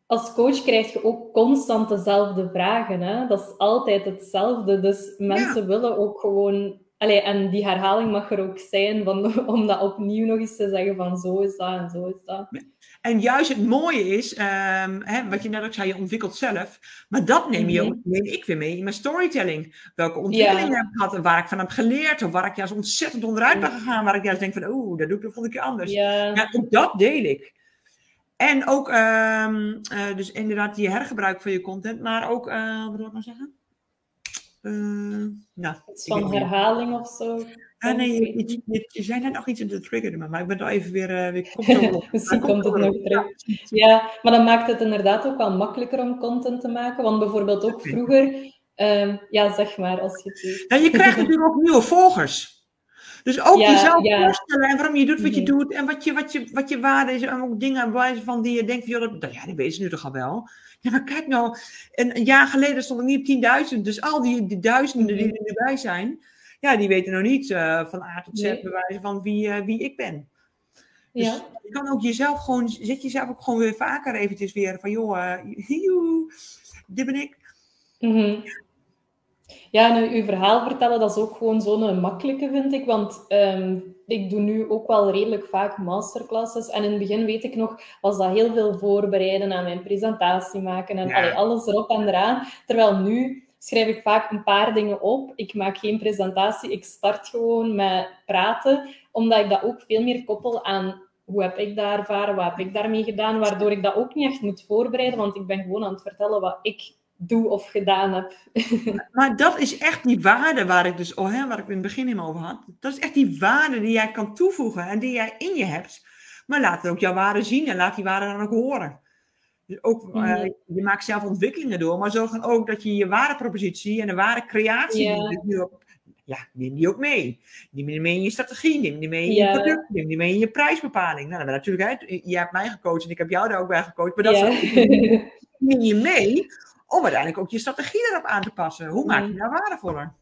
als coach krijg je ook constant dezelfde vragen. Hè? Dat is altijd hetzelfde. Dus mensen willen ook gewoon... Allee, en die herhaling mag er ook zijn, van, om dat opnieuw nog eens te zeggen van zo is dat en zo is dat. En juist het mooie is, ehm, hè, wat je net ook zei, je ontwikkelt zelf. Maar dat neem, je, Mhm. ook- neem ik weer mee in mijn storytelling. Welke ontwikkelingen heb ik gehad en waar ik van heb geleerd. Of waar ik juist ontzettend onderuit ben gegaan. Waar ik juist denk van, oeh, dat doe ik de volgende keer anders. Ja, Ja, ook dat deel ik. En ook, ehm, eh, dus inderdaad, die hergebruik van je content. Maar ook, eh, wat wil ik nou zeggen? Eh, nou, iets van herhaling of zo. Ah, nee, je, je, je, zei net nog iets in de trigger, maar, ik ben er even weer, eh, weer. Misschien komt het nog terug. Ja, maar dan maakt het inderdaad ook wel makkelijker om content te maken. Want bijvoorbeeld ook vroeger... ehm, ja, zeg maar, als je het je krijgt natuurlijk ook nieuwe volgers. Dus ook Ja, jezelf ja. voorstellen en waarom je doet wat je Mhm. doet en wat je, wat je, wat je waarde is. En ook dingen van die je denkt van, joh, dat, ja, die weten ze nu toch al wel. Ja, maar kijk nou, een, een jaar geleden stond ik niet op 10.000. Dus al die, die duizenden die er nu bij zijn, ja, die weten nog niet eh, van A tot Z Nee. bewijzen van wie, eh, wie ik ben. Dus Ja. je kan ook jezelf gewoon, zet jezelf ook gewoon weer vaker eventjes weer van, joh, joe, dit ben ik. Mhm. Ja, en uw verhaal vertellen, dat is ook gewoon zo'n makkelijke, vind ik. Want ehm, ik doe nu ook wel redelijk vaak masterclasses. En in het begin, weet ik nog, was dat heel veel voorbereiden aan mijn presentatie maken. En Ja. allee, alles erop en eraan. Terwijl nu schrijf ik vaak een paar dingen op. Ik maak geen presentatie. Ik start gewoon met praten. Omdat ik dat ook veel meer koppel aan hoe heb ik dat ervaren, wat heb ik daarmee gedaan. Waardoor ik dat ook niet echt moet voorbereiden. Want ik ben gewoon aan het vertellen wat ik doe of gedaan heb. Maar dat is echt die waarde waar ik dus, oh, hè, waar ik in het begin helemaal over had. Dat is echt die waarde die jij kan toevoegen en die jij in je hebt. Maar laat ook jouw waarde zien en laat die waarde dan ook horen. Dus ook, eh, je maakt zelf ontwikkelingen door, maar zorg dan ook dat je je waardepropositie en de die nu op- ja, neem die ook mee. Neem die mee in je strategie, neem die mee in je product, neem die mee in je prijsbepaling. Nou, dan natuurlijk, hè, je hebt mij gecoacht en ik heb jou daar ook bij gecoacht, maar dat neem je mee om uiteindelijk ook je strategie erop aan te passen. Hoe maak je mm. daar waardevoller?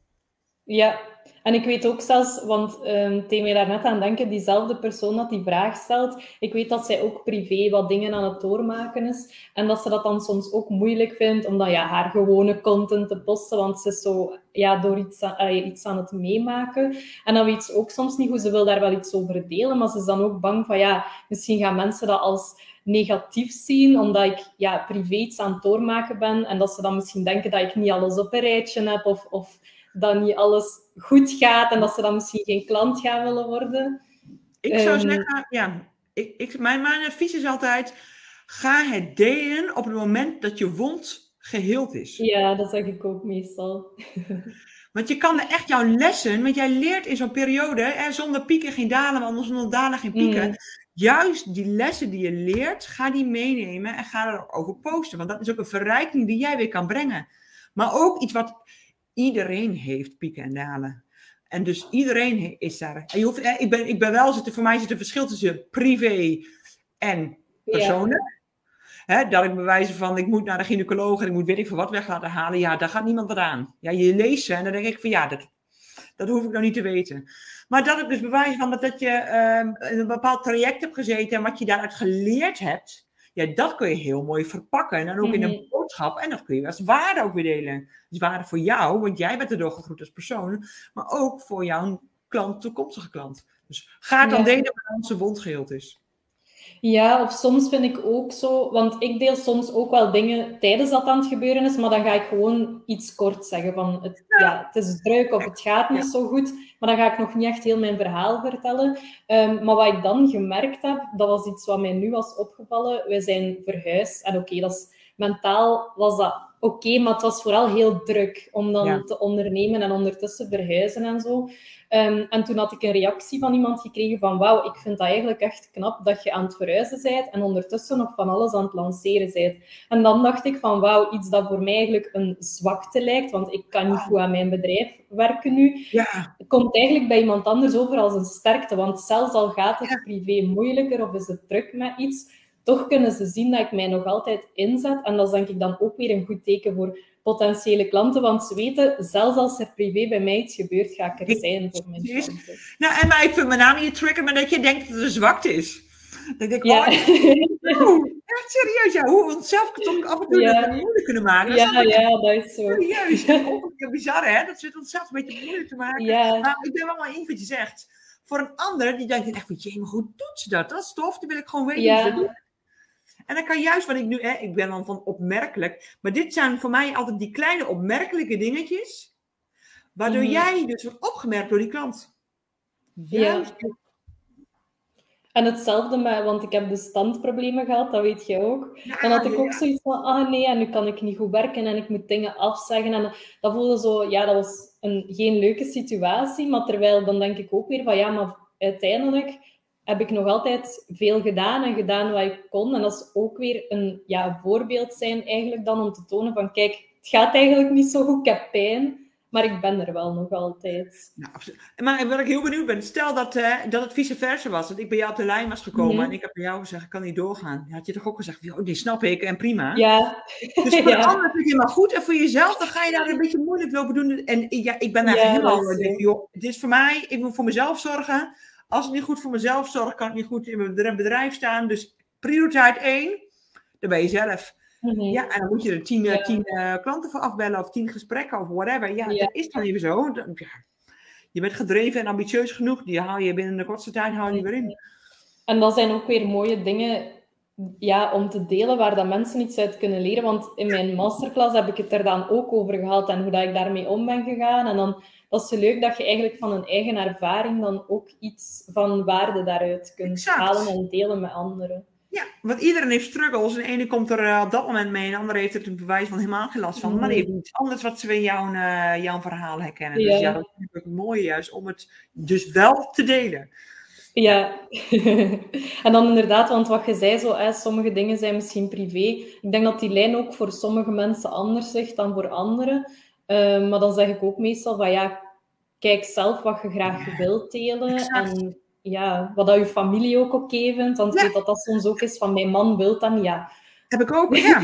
Ja, en ik weet ook zelfs, want um, daar net aan denken, diezelfde persoon dat die vraag stelt, ik weet dat zij ook privé wat dingen aan het doormaken is. En dat ze dat dan soms ook moeilijk vindt om dan ja, haar gewone content te posten, want ze is zo ja, door iets aan, iets aan het meemaken. En dan weet ze ook soms niet hoe ze wil daar wel iets over delen, maar ze is dan ook bang van ja, misschien gaan mensen dat als negatief zien, omdat ik ja, privé iets aan het doormaken ben en dat ze dan misschien denken dat ik niet alles op een rijtje heb of, of dat niet alles goed gaat en dat ze dan misschien geen klant gaan willen worden. Ik zou ehm, zeggen, ja, ik, ik, mijn, mijn advies is altijd, ga het delen op het moment dat je wond geheeld is. Ja, dat zeg ik ook meestal. Want je kan echt jouw lessen, want jij leert in zo'n periode, hè, zonder pieken geen dalen, maar zonder dalen geen pieken. Mm. Juist die lessen die je leert, ga die meenemen en ga erover posten. Want dat is ook een verrijking die jij weer kan brengen. Maar ook iets wat iedereen heeft pieken en dalen. En dus iedereen is daar. En je hoeft, ik, ben, ik ben wel, zit, voor mij zit een verschil tussen privé en persoonlijk. dat ik bewijzen van, ik moet naar de gynaecoloog en ik moet weet ik veel wat weg laten halen. Ja, daar gaat niemand wat aan. Ja, je leest ze en dan denk ik van, ja, dat, dat hoef ik nou niet te weten. Maar dat ik dus bewijs van dat, dat je um, in een bepaald traject hebt gezeten en wat je daaruit geleerd hebt. Ja, dat kun je heel mooi verpakken. En dan ook in een mhm. boodschap. En dat kun je als waarde ook weer delen. Dus waarde voor jou, want jij bent erdoor gegroeid als persoon. Maar ook voor jouw klant, toekomstige klant. Dus ga dan delen waar onze wond geheeld is. Ja, of soms vind ik ook zo, want ik deel soms ook wel dingen tijdens dat aan het gebeuren is, maar dan ga ik gewoon iets kort zeggen van het, ja. het is druk of het gaat niet zo goed, maar dan ga ik nog niet echt heel mijn verhaal vertellen. Ehm, maar wat ik dan gemerkt heb, dat was iets wat mij nu was opgevallen. Wij zijn verhuisd en oké, dat is mentaal was dat oké, maar het was vooral heel druk om dan te ondernemen en ondertussen verhuizen en zo. Ehm, en toen had ik een reactie van iemand gekregen van wauw, ik vind dat eigenlijk echt knap dat je aan het verhuizen bent en ondertussen nog van alles aan het lanceren bent. En dan dacht ik van wauw, iets dat voor mij eigenlijk een zwakte lijkt, want ik kan niet goed aan mijn bedrijf werken nu, ja. komt eigenlijk bij iemand anders over als een sterkte. Want zelfs al gaat het privé moeilijker of is het druk met iets, toch kunnen ze zien dat ik mij nog altijd inzet. En dat is denk ik dan ook weer een goed teken voor potentiële klanten, want ze weten, zelfs als er privé bij mij iets gebeurt, ga ik er zijn voor mijn klanten. Nou, en maar ik vind mijn naam niet trigger, maar dat je denkt dat het een zwakte is. Denk ik, ja. oh, echt serieus, ja, hoe we onszelf toch af en toe ja. moeilijk kunnen maken. ja, ja, dat is zo. Serieus, bizar hè, dat zit onszelf een beetje moeilijk te maken. Ja. Maar ik ben wel maar één wat je zegt. Voor een ander, die denkt echt, je, maar hoe doet ze dat? Dat is tof, die wil ik gewoon weten ja. En dan kan juist wat ik nu, hè, ik ben dan van opmerkelijk, maar dit zijn voor mij altijd die kleine opmerkelijke dingetjes, waardoor mhm. jij dus wordt opgemerkt door die klant. Juist. Ja. En hetzelfde met, want ik heb de standproblemen gehad, dat weet je ook. dan had ik ook zoiets van, ah nee, en nu kan ik niet goed werken en ik moet dingen afzeggen. En dat voelde zo, ja, dat was een, geen leuke situatie. Maar terwijl dan denk ik ook weer van, ja, maar uiteindelijk heb ik nog altijd veel gedaan en gedaan wat ik kon. En dat is ook weer een ja, voorbeeld zijn eigenlijk dan om te tonen van kijk, het gaat eigenlijk niet zo goed, ik heb pijn, maar ik ben er wel nog altijd. Nou, absoluut. Maar wat ik heel benieuwd ben, stel dat, uh, dat het vice versa was, dat ik bij jou op de lijn was gekomen mhm. en ik heb bij jou gezegd, ik kan niet doorgaan. had je toch ook gezegd, oh, die snap ik en prima. Ja. Dus voor de ander vind je maar goed en voor jezelf, dan ga je daar een beetje moeilijk lopen doen. En ja, ik ben daar ja, helemaal, joh, het is voor mij, ik moet voor mezelf zorgen als ik niet goed voor mezelf zorg, kan ik niet goed in mijn bedrijf staan. Dus prioriteit één, dan ben je zelf. Mhm. Ja, en dan moet je er tien, ja. tien uh, klanten voor afbellen of tien gesprekken of whatever. Ja, dat is dan even zo. ja. Je bent gedreven en ambitieus genoeg. Die haal je binnen de kortste tijd haal je weer in. En dat zijn ook weer mooie dingen ja, om te delen waar dat mensen iets uit kunnen leren. Want in mijn masterclass heb ik het er dan ook over gehad en hoe dat ik daarmee om ben gegaan. En dan dat is zo leuk dat je eigenlijk van een eigen ervaring dan ook iets van waarde daaruit kunt halen en delen met anderen. Ja, want iedereen heeft struggles. En de ene komt er eh, op dat moment mee en de andere heeft er een bewijs van helemaal geen last van. Maar die heeft iets anders wat ze in jouw, uh, jouw verhaal herkennen. Ja. Dus ja, dat is natuurlijk mooi juist om het dus wel te delen. Ja, en dan inderdaad, want wat je zei, zo, hè, sommige dingen zijn misschien privé. Ik denk dat die lijn ook voor sommige mensen anders ligt dan voor anderen. Ehm, maar dan zeg ik ook meestal van ja, kijk zelf wat je graag wilt delen. En ja, wat dat je familie ook oké vindt. Want ik weet dat dat soms ook is van mijn man wil dan ja. Heb ik ook, ja.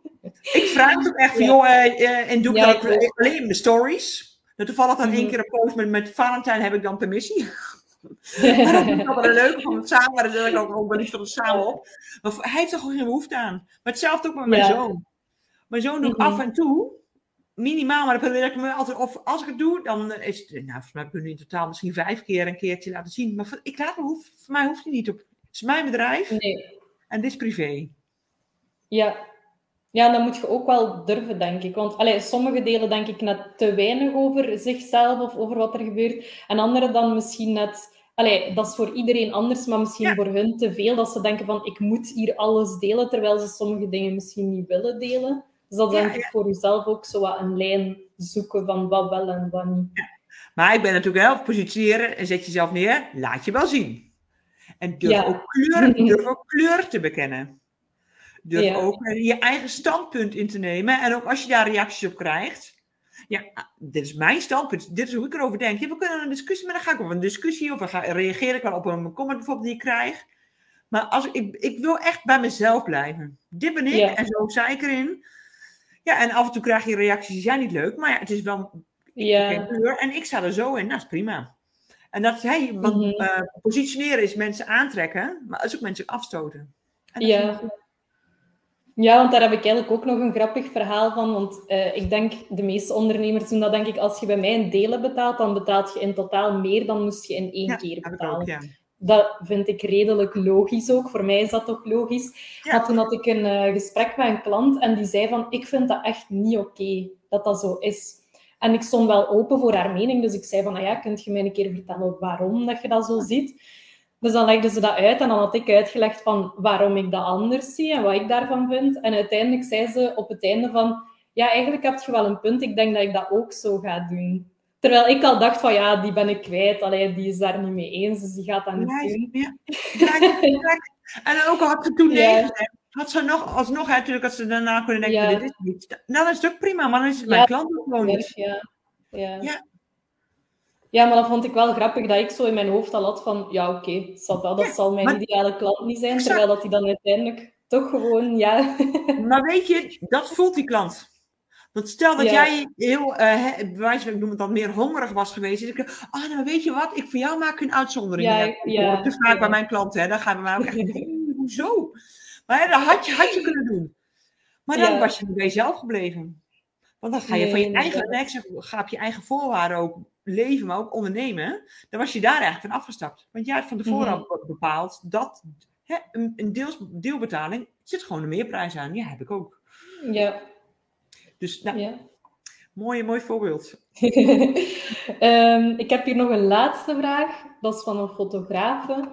ik vraag het ook echt van, joh, uh, en doe ik ja, dat alleen de stories? Dat toevallig dan één mhm. keer een post met, met Valentijn heb ik dan permissie. dat vind ik wel leuk van het samen, maar dan zet ik ook wel van het samen op. Maar hij heeft er gewoon geen behoefte aan. Maar hetzelfde ook met mijn zoon. Mijn zoon doet af en toe, minimaal, maar dan probeer ik me altijd, of als ik het doe, dan is het, nou, volgens mij kunnen we in totaal misschien vijf keer een keertje laten zien. Maar voor, ik laat hoef, voor mij hoeft hij niet op. Het is mijn bedrijf nee. en dit is privé. Ja. Ja, dan moet je ook wel durven, denk ik. Want allee, sommige delen denk ik net te weinig over zichzelf of over wat er gebeurt. En andere dan misschien net... Allee, dat is voor iedereen anders, maar misschien voor hun te veel. Dat ze denken van, ik moet hier alles delen, terwijl ze sommige dingen misschien niet willen delen. Dus dat denk ik voor jezelf ook zo wat een lijn zoeken van wat wel en wat niet. Maar ik ben natuurlijk wel positioneren en zet jezelf neer, laat je wel zien. En durf, ook, kleur, durf ook kleur te bekennen. Durf ook je eigen standpunt in te nemen. En ook als je daar reacties op krijgt. Ja, dit is mijn standpunt. Dit is hoe ik erover denk. Ja, we kunnen een discussie, maar dan ga ik op een discussie. Of dan ga, reageer ik wel op een comment bijvoorbeeld die ik krijg. Maar als, ik, ik wil echt bij mezelf blijven. Dit ben ik en zo sta ik erin. Ja, en af en toe krijg je reacties die zijn niet leuk. Maar ja, het is wel ja. En ik sta er zo in. Nou, is prima. En dat hey, want, mm positioneren is mensen aantrekken, maar is ook mensen afstoten. ja. Ja, want daar heb ik eigenlijk ook nog een grappig verhaal van. Want uh, ik denk, de meeste ondernemers doen dat denk ik, als je bij mij een delen betaalt, dan betaalt je in totaal meer dan moest je in één keer betalen. Ook, ja. Dat vind ik redelijk logisch ook. Voor mij is dat toch logisch. Ja. Maar toen had ik een uh, gesprek met een klant en die zei van, ik vind dat echt niet oké dat dat zo is. En ik stond wel open voor haar mening, dus ik zei van, nou ja, kunt je mij een keer vertellen waarom dat je dat zo ziet? Dus dan legden ze dat uit en dan had ik uitgelegd van waarom ik dat anders zie en wat ik daarvan vind. En uiteindelijk zei ze op het einde van, ja, eigenlijk heb je wel een punt. Ik denk dat ik dat ook zo ga doen. Terwijl ik al dacht van, ja, die ben ik kwijt. Allee, die is daar niet mee eens, dus die gaat dat niet doen. Ja. en dan ook al had ze toen nee had ze nog, alsnog natuurlijk, als ze daarna kunnen denken, dit is niet. Nou, dat is ook prima, maar dan is het mijn klant ook gewoon niet. Ja. Ja. Ja, maar dat vond ik wel grappig dat ik zo in mijn hoofd al had van, ja, oké, okay, dat zal mijn ideale klant niet zijn, terwijl dat hij dan uiteindelijk toch gewoon, ja. Maar weet je, dat voelt die klant. Want stel dat jij heel, uh, bewijs ik noem het dan, meer hongerig was geweest. Dus ik, ah, nou weet je wat, ik voor jou maak een uitzondering. Ja, ja, ja, te vaak bij mijn klanten, hè, dan gaan we maar ook echt, hoezo? Maar dat had je, had je kunnen doen. Maar dan was je bij jezelf gebleven. Want dan ga je van je eigen, ga op je eigen voorwaarden ook leven, maar ook ondernemen, dan was je daar eigenlijk van afgestapt. Want jij had van tevoren mm -hmm. bepaald dat hè, een, een deels, deelbetaling zit gewoon een meerprijs aan. Ja, heb ik ook. Ja. Dus nou, ja. Mooi, mooi voorbeeld. um, ik heb hier nog een laatste vraag. Dat is van een fotografe.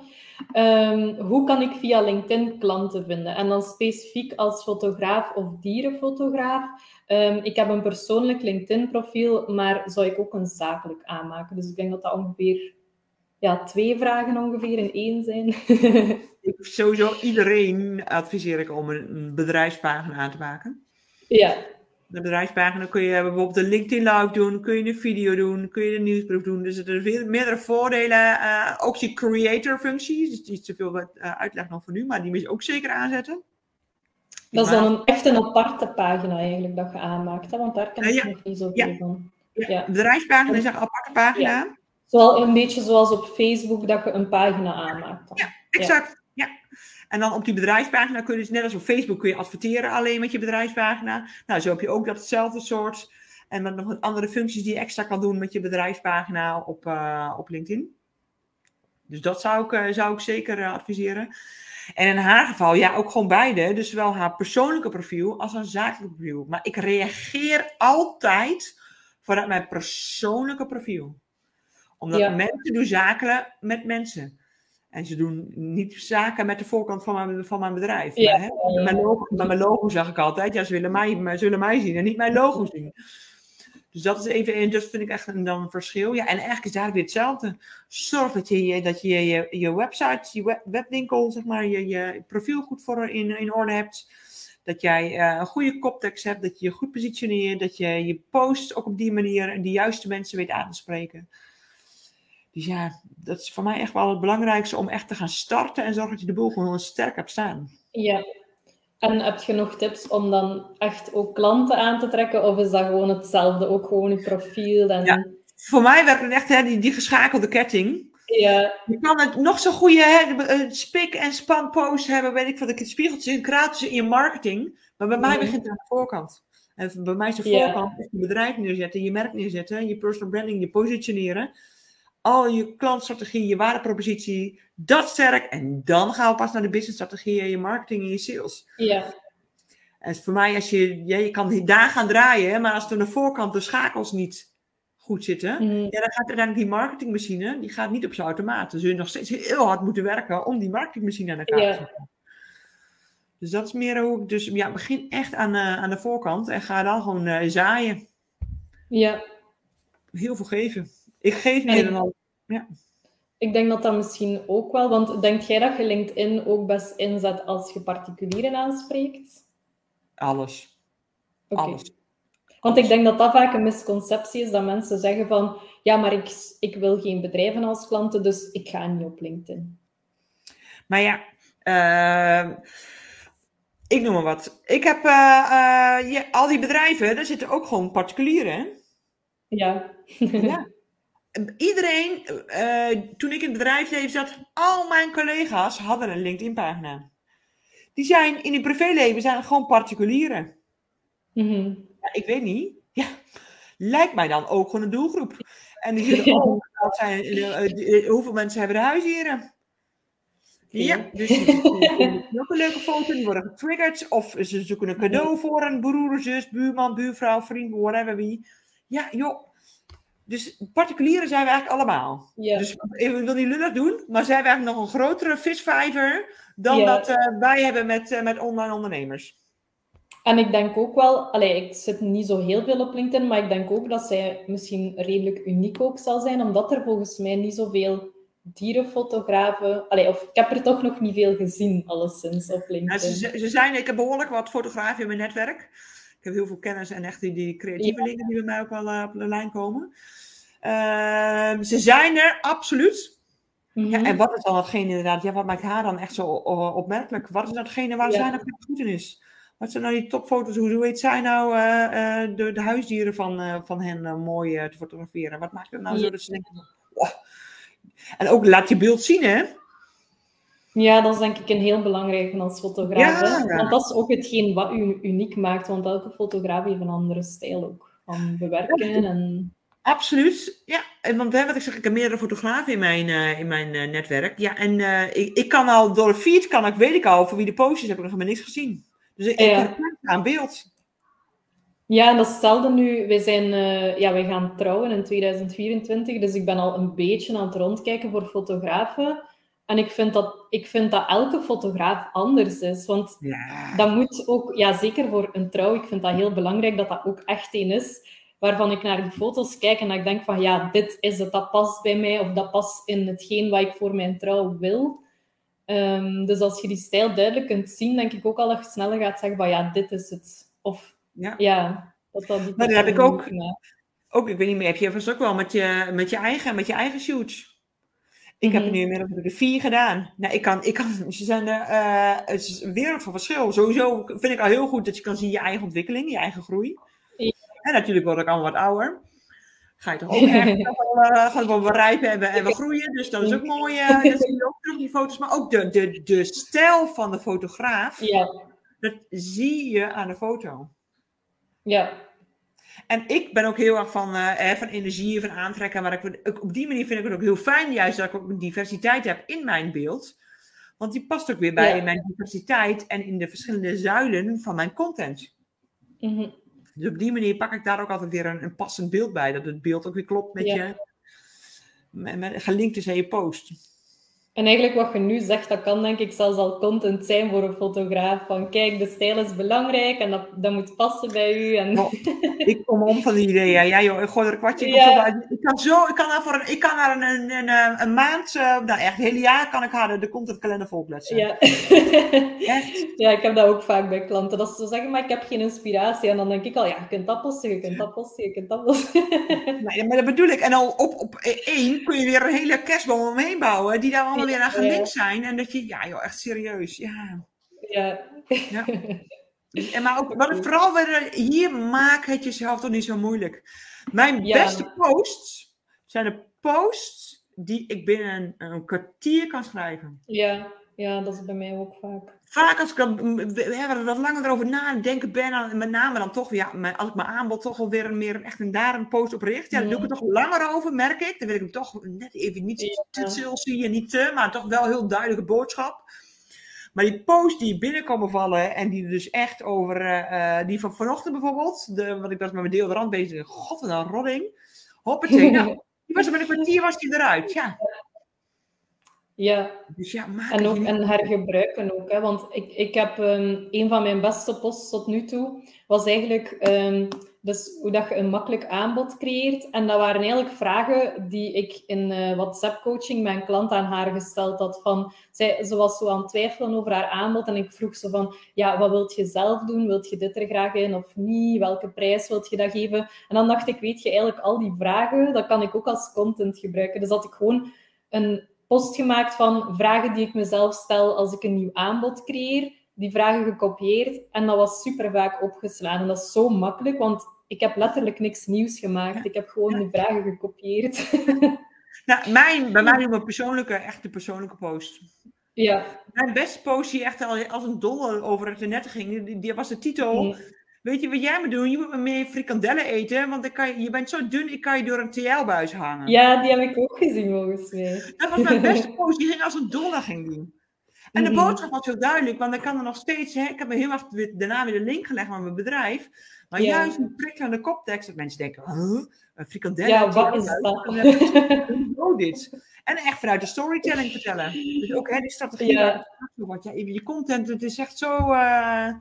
Um, hoe kan ik via LinkedIn klanten vinden? En dan specifiek als fotograaf of dierenfotograaf. Um, ik heb een persoonlijk LinkedIn-profiel, maar zou ik ook een zakelijk aanmaken? Dus ik denk dat dat ongeveer ja, twee vragen ongeveer in één zijn. ik, sowieso iedereen adviseer ik om een bedrijfspagina aan te maken. Ja. De bedrijfspagina kun je bijvoorbeeld een LinkedIn live doen, kun je een video doen, kun je een nieuwsbrief doen. Dus er zijn meerdere voordelen. Uh, ook je creator functie, dus is te veel uh, uitleg nog voor nu, maar die moet je ook zeker aanzetten. Dat is dan een, echt een aparte pagina eigenlijk dat je aanmaakt, hè? want daar kan ik nog niet zoveel ja. van. Ja. De bedrijfspagina is een aparte pagina. Zoal, een beetje zoals op Facebook dat je een pagina aanmaakt. Dan. Ja, exact. Ja. En dan op die bedrijfspagina kun je dus net als op Facebook kun je adverteren alleen met je bedrijfspagina. Nou, zo heb je ook datzelfde soort. En dan nog andere functies die je extra kan doen met je bedrijfspagina op, uh, op LinkedIn. Dus dat zou ik, uh, zou ik zeker uh, adviseren. En in haar geval, ja, ook gewoon beide. Dus zowel haar persoonlijke profiel als haar zakelijke profiel. Maar ik reageer altijd vanuit mijn persoonlijke profiel. Omdat mensen doen zaken met mensen. En ze doen niet zaken met de voorkant van mijn, van mijn bedrijf. Ja. Maar, hè, mijn logo, met mijn logo zag ik altijd, ja, ze willen mij, zullen mij zien en niet mijn logo zien. Dus dat is even, en dat vind ik echt een, dan een verschil. Ja, en eigenlijk is daar weer hetzelfde. Zorg dat je, dat je, je, je website, je web, webwinkel, zeg maar, je, je profiel goed voor in, in orde hebt. Dat jij eh, een goede koptekst hebt, dat je je goed positioneert, dat je je post ook op die manier de juiste mensen weet aan te spreken. Dus ja, dat is voor mij echt wel het belangrijkste om echt te gaan starten en zorgen dat je de boel gewoon sterk hebt staan. Ja. En heb je nog tips om dan echt ook klanten aan te trekken? Of is dat gewoon hetzelfde? Ook gewoon je profiel? En... Ja, voor mij werkt het echt hè, die, die geschakelde ketting. Ja. Je kan het nog zo goede hè, eh, spik- en span post hebben, weet ik ik het spiegeltje in in je marketing. Maar bij mij Mhm. begint het aan de voorkant. En bij mij is de voorkant je bedrijf neerzetten, je merk neerzetten, je personal branding, je positioneren. Al je klantstrategie, je waardepropositie, dat sterk. En dan gaan we pas naar de businessstrategie en je marketing en je sales. Ja. En voor mij, als je, ja, je kan daar gaan draaien, maar als er aan de voorkant de schakels niet goed zitten, Mhm. ja, dan gaat uiteindelijk die marketingmachine, die gaat niet op zijn automaat. Zul je nog steeds heel hard moeten werken om die marketingmachine aan elkaar Ja. te zetten. Dus dat is meer hoe ik, dus ja, begin echt aan, eh, aan de voorkant en ga dan gewoon eh, zaaien. ja. Heel veel geven. Ik geef meer ik- dan al. Ik denk dat dat misschien ook wel, want denk jij dat je LinkedIn ook best inzet als je particulieren aanspreekt? Alles. Alles. Want ik denk dat dat vaak een misconceptie is, dat mensen zeggen van, ja, maar ik, ik wil geen bedrijven als klanten, dus ik ga niet op LinkedIn. Maar ja, eh, ik noem maar wat. Ik heb je- al die bedrijven, daar zitten ook gewoon particulieren. Ja. Ja. Iedereen, eh, toen ik in het bedrijfsleven zat, al mijn collega's hadden een LinkedIn-pagina. Die zijn in hun privéleven zijn gewoon particulieren. Mhm. Ja, ik weet niet. Ja, lijkt mij dan ook gewoon een doelgroep. En die zullen ook, dat zijn, eh, eh, hoeveel mensen hebben er huisdieren? Ja, dus ook een leuke foto, die worden getriggerd. Of ze zoeken een cadeau voor een broer, zus, buurman, buurvrouw, vriend, whatever wie. Ja, joh. Dus particulieren zijn we eigenlijk allemaal. Ja. Dus ik wil niet lullig doen, maar zijn we eigenlijk nog een grotere visvijver dan Ja. dat eh, wij hebben met, eh, met online ondernemers. En ik denk ook wel, allee, ik zit niet zo heel veel op LinkedIn, maar ik denk ook dat zij misschien redelijk uniek ook zal zijn, omdat er volgens mij niet zoveel dierenfotografen, allee, of ik heb er toch nog niet veel gezien, alleszins, op Ja, LinkedIn. ze, ze zijn, ik heb behoorlijk wat fotografen in mijn netwerk. Ik heb heel veel kennis en echt die, die creatieve dingen die bij mij ook wel eh, op de lijn komen. Ehm, ze zijn er, absoluut. Mhm. Ja, en wat is dan hetgene inderdaad, ja, wat maakt haar dan echt zo opmerkelijk? Wat is hetgene waar Ja. zij nou goed in is? Wat zijn nou die topfoto's? Hoe, hoe heet zij nou eh, eh, de, de huisdieren van, van hen mooi te fotograferen? Wat maakt het nou zo Ja. dat ze denken, wow. En ook laat je beeld zien, hè? Ja, dat is denk ik een heel belangrijke als fotograaf. Ja. Want dat is ook hetgeen wat u uniek maakt, want elke fotograaf heeft een andere stijl ook van bewerken. En... Absoluut, ja. En want hè, wat ik zeg, ik heb meerdere fotografen in mijn, eh, in mijn eh, netwerk. Ja, en eh, ik, ik kan al door de feed, kan ik, weet ik al, voor wie de postjes heb ik nog helemaal niks gezien. Dus ik, ik Ja. herken het aan beeld. Ja, en dat stelde nu, wij, zijn, ja, wij gaan trouwen in 2024, dus ik ben al een beetje aan het rondkijken voor fotografen. En ik vind dat, ik vind dat elke fotograaf anders is. Want Ja. dat moet ook, ja, zeker voor een trouw, ik vind dat heel belangrijk dat dat ook echt een is. Waarvan ik naar die foto's kijk en dat ik denk van ja, dit is het, dat past bij mij of dat past in hetgeen wat ik voor mijn trouw wil. Ehm, dus als je die stijl duidelijk kunt zien, denk ik ook al dat je sneller gaat zeggen van ja, dit is het. Of Ja. ja, dat dat Maar dat heb ik ook. Ook, ik weet niet meer, heb je vast ook wel met je, met je, eigen, met je eigen shoots. Ik heb Mhm. nu inmiddels de vier gedaan. Nou, ik kan, ik kan, ze zijn er, eh, het is een wereld van verschil. Sowieso vind ik al heel goed dat je kan zien je eigen ontwikkeling, je eigen groei. Ja. En natuurlijk word ik allemaal wat ouder. Ga je toch ook echt eh, gaan we wel rijp hebben en we groeien. Dus dat is ook mooi. eh, dat zie je ook terug in die foto's. Maar ook de, de, de stijl van de fotograaf, Ja, dat zie je aan de foto. ja, En ik ben ook heel erg van, eh, van energie, van aantrekken. Maar ik, op die manier vind ik het ook heel fijn, juist dat ik ook een diversiteit heb in mijn beeld. Want die past ook weer bij Ja. mijn diversiteit en in de verschillende zuilen van mijn content. mhm, Dus op die manier pak ik daar ook altijd weer een, een passend beeld bij. Dat het beeld ook weer klopt met Ja. je. Met, met, gelinkt is aan je post. En eigenlijk wat je nu zegt, dat kan denk ik zelfs al content zijn voor een fotograaf. Van kijk, de stijl is belangrijk en dat, dat moet passen bij u. En... Oh, ik kom om van die ideeën. Ja joh, ik gooi er een kwartje ja. Ik kan zo, ik kan daar voor een, ik kan daar een, een, een, een maand, uh, nou echt, het hele jaar kan ik haar de contentkalender volkletsen. Ja. echt? Ja, ik heb dat ook vaak bij klanten. Dat ze zeggen, maar ik heb geen inspiratie. En dan denk ik al, ja, je kunt dat posten, je kunt dat posten, je kunt dat posten. nee, maar dat bedoel ik. En al op, op één kun je weer een hele kerstboom omheen bouwen, die daar allemaal weer aan gelinkt zijn. En dat je, ja joh, echt serieus. Ja. Ja. ja. En maar ook, wat ik vooral weer, hier maak het jezelf toch niet zo moeilijk. Mijn beste posts zijn de posts die ik binnen een, een, kwartier kan schrijven. Ja, ja, dat is bij mij ook vaak. Vaak als ik dan ja, wat langer erover nadenken ben, met name dan toch, ja, als ik mijn aanbod toch wel weer meer echt en daar een post op richt, ja, dan doe ik het toch langer over, merk ik. Dan wil ik hem toch net even niet ja. te salesy en niet te, maar toch wel heel duidelijke boodschap. Maar die posts die binnenkomen vallen en die dus echt over, uh, die van vanochtend bijvoorbeeld, de, wat ik was met mijn deodorant bezig, god wat een rodding. Hoppatee, nou, die was er met een kwartier was die eruit, ja. Ja, dus ja en, ook, en hergebruiken ook. Hè? Want ik, ik heb um, een van mijn beste posts tot nu toe, was eigenlijk um, dus hoe dat je een makkelijk aanbod creëert. En dat waren eigenlijk vragen die ik in uh, WhatsApp-coaching mijn klant aan haar gesteld had. Van, zij, ze was zo aan het twijfelen over haar aanbod en ik vroeg ze van, ja, wat wilt je zelf doen? Wilt je dit er graag in of niet? Welke prijs wilt je dat geven? En dan dacht ik, weet je, eigenlijk al die vragen, dat kan ik ook als content gebruiken. Dus dat ik gewoon een post gemaakt van vragen die ik mezelf stel als ik een nieuw aanbod creëer. Die vragen gekopieerd en dat was super vaak opgeslagen. En dat is zo makkelijk, want ik heb letterlijk niks nieuws gemaakt. Ik heb gewoon die vragen gekopieerd. Nou, mijn, bij mij doen we persoonlijke, echte persoonlijke post. Ja. Mijn beste post die echt als een dolle over het net ging, die, die was de titel. Mm. Weet je wat jij moet doen? Je moet meer frikandellen eten, want dan kan je, je bent zo dun, ik kan je door een TL-buis hangen. Ja, die heb ik ook gezien volgens mij. Dat was mijn beste post, die ging als een dolle ging doen. En de mhm. boodschap was heel duidelijk, want dan kan er nog steeds, hè, ik heb me heel erg daarna weer de link gelegd met mijn bedrijf, maar juist een prik aan de koptekst, dat mensen denken, huh? een frikandellen? Ja, wat is dat? dit. En echt vanuit de storytelling vertellen. Dus ook hè, die strategie. Ja. ja. je content, het is echt zo... Uh...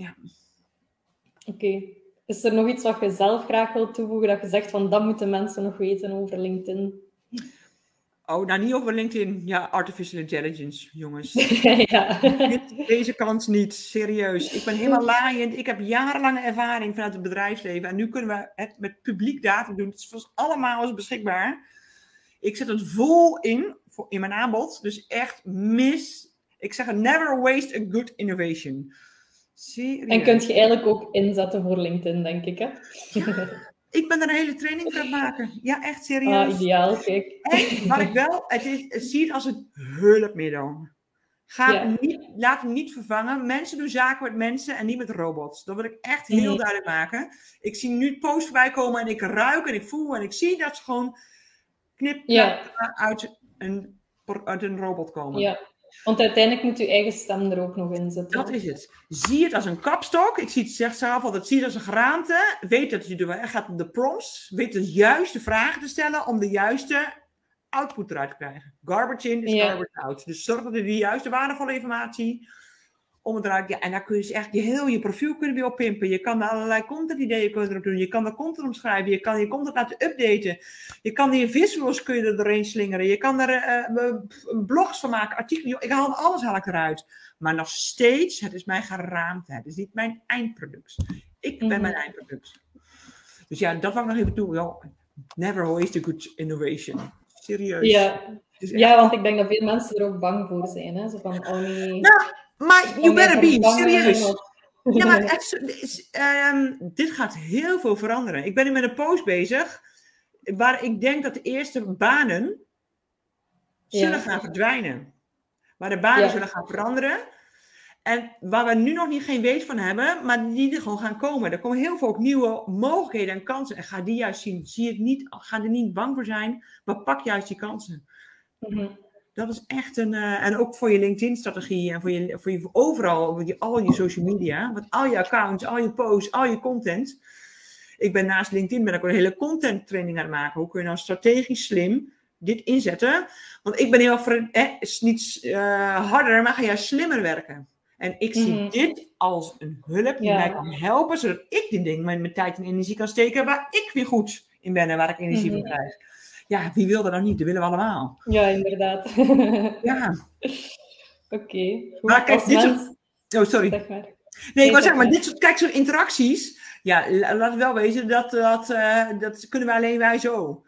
Ja. Oké. Is er nog iets wat je zelf graag wilt toevoegen, dat je zegt van dat moeten mensen nog weten over LinkedIn? Oh, nou niet over LinkedIn. Ja, artificial intelligence, jongens. ja. Deze kans niet, serieus. Ik ben helemaal laaiend. Ik heb jarenlange ervaring vanuit het bedrijfsleven. En nu kunnen we het met publiek data doen. Het is voor allemaal beschikbaar. Ik zet het vol in, in mijn aanbod. Dus echt mis. Ik zeg never waste a good innovation. En kunt je eigenlijk ook inzetten voor LinkedIn, denk ik, hè? ik ben er een hele training voor maken. Ja, echt serieus. Ah, ideaal, kijk. En wat ik wel, het is, zie het als een hulpmiddel. Ga niet, laat hem niet vervangen. Mensen doen zaken met mensen en niet met robots. Dat wil ik echt heel mhm. duidelijk maken. Ik zie nu posts voorbij komen en ik ruik en ik voel en ik zie dat ze gewoon knip uit, een, uit een robot komen. Ja. Want uiteindelijk moet je eigen stem er ook nog in zitten. Dat is het. Zie het als een kapstok. Ik zie het, zeg zelf altijd, zie het als een geraamte. Weet dat je er gaat om de prompts. Weet de juiste vragen te stellen om de juiste output eruit te krijgen. Garbage in is garbage out. Dus zorg dat je de juiste waardevolle informatie om het eruit, ja, en daar kun je dus echt je heel je profiel kunnen weer oppimpen. Je kan er allerlei content ideeën kunnen erop doen. Je kan er content omschrijven. Je kan je content laten updaten. Je kan je visuals kun je er doorheen slingeren. Je kan er uh, blogs van maken, artikelen. Ik haal alles haal ik eruit. Maar nog steeds, het is mijn geraamte. Het is niet mijn eindproduct. Ik ben mhm. mijn eindproduct. Dus ja, dat wou ik nog even toe. never waste a good innovation. Serieus. Ja. ja, want ik denk dat veel mensen er ook bang voor zijn. Hè? Zo van, oh nee. Nou, maar you better be, serieus. Ja, maar ehm, dit gaat heel veel veranderen. Ik ben nu met een post bezig waar ik denk dat de eerste banen zullen gaan verdwijnen. Waar de banen zullen gaan veranderen. En waar we nu nog niet geen weet van hebben, maar die er gewoon gaan komen. Er komen heel veel nieuwe mogelijkheden en kansen. En ga die juist zien. Zie het niet, ga er niet bang voor zijn, maar pak juist die kansen. Mm dat is echt een. Uh, en ook voor je LinkedIn-strategie en voor je, voor je overal, je, al je social media. Want al je accounts, al je posts, al je content. Ik ben naast LinkedIn ben ik ook een hele content training aan het maken. Hoe kun je nou strategisch slim dit inzetten. Want ik ben heel, eh, is niet uh, harder, maar ga jij slimmer werken. En ik zie Mhm. dit als een hulp die Ja. mij kan helpen, zodat ik die ding met mijn tijd en energie kan steken waar ik weer goed in ben en waar ik energie van Mhm. krijg. Ja, wie wil dat nog niet? Dat willen we allemaal. Ja, inderdaad. Ja. Oké. Maar kijk, dit soort- Oh, sorry. Zeg maar. Nee, ik zeg zeggen, maar dit soort, kijk, zo'n interacties, ja, la- laat het wel wezen, dat, dat, eh, dat kunnen we alleen wij zo.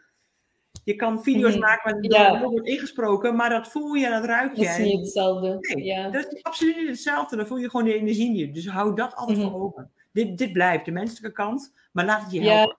Je kan video's Mhm. maken waar Ja. er wordt ingesproken, maar dat voel je en dat ruik je. Dat is niet hetzelfde. Nee, Ja. dat is absoluut niet hetzelfde. Dan voel je gewoon de energie niet. Dus hou dat altijd Mhm. voor ogen. Dit, dit blijft de menselijke kant, maar laat het je helpen.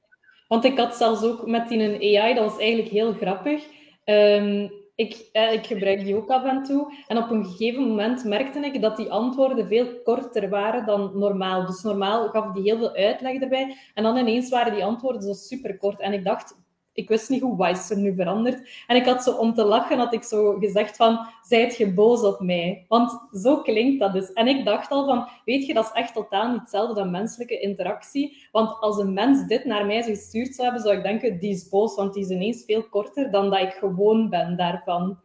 Want ik had zelfs ook met die een AI, dat was eigenlijk heel grappig. Ehm, ik, eh, ik gebruik die ook af en toe. En op een gegeven moment merkte ik dat die antwoorden veel korter waren dan normaal. Dus normaal gaf die heel veel uitleg erbij. En dan ineens waren die antwoorden zo super kort. En ik dacht, ik wist niet hoe wat is er nu veranderd. En ik had zo om te lachen, had ik zo gezegd van, zijt je boos op mij? Want zo klinkt dat dus. En ik dacht al van, weet je, dat is echt totaal niet hetzelfde dan menselijke interactie. Want als een mens dit naar mij gestuurd zou hebben, zou ik denken, die is boos, want die is ineens veel korter dan dat ik gewoon ben daarvan.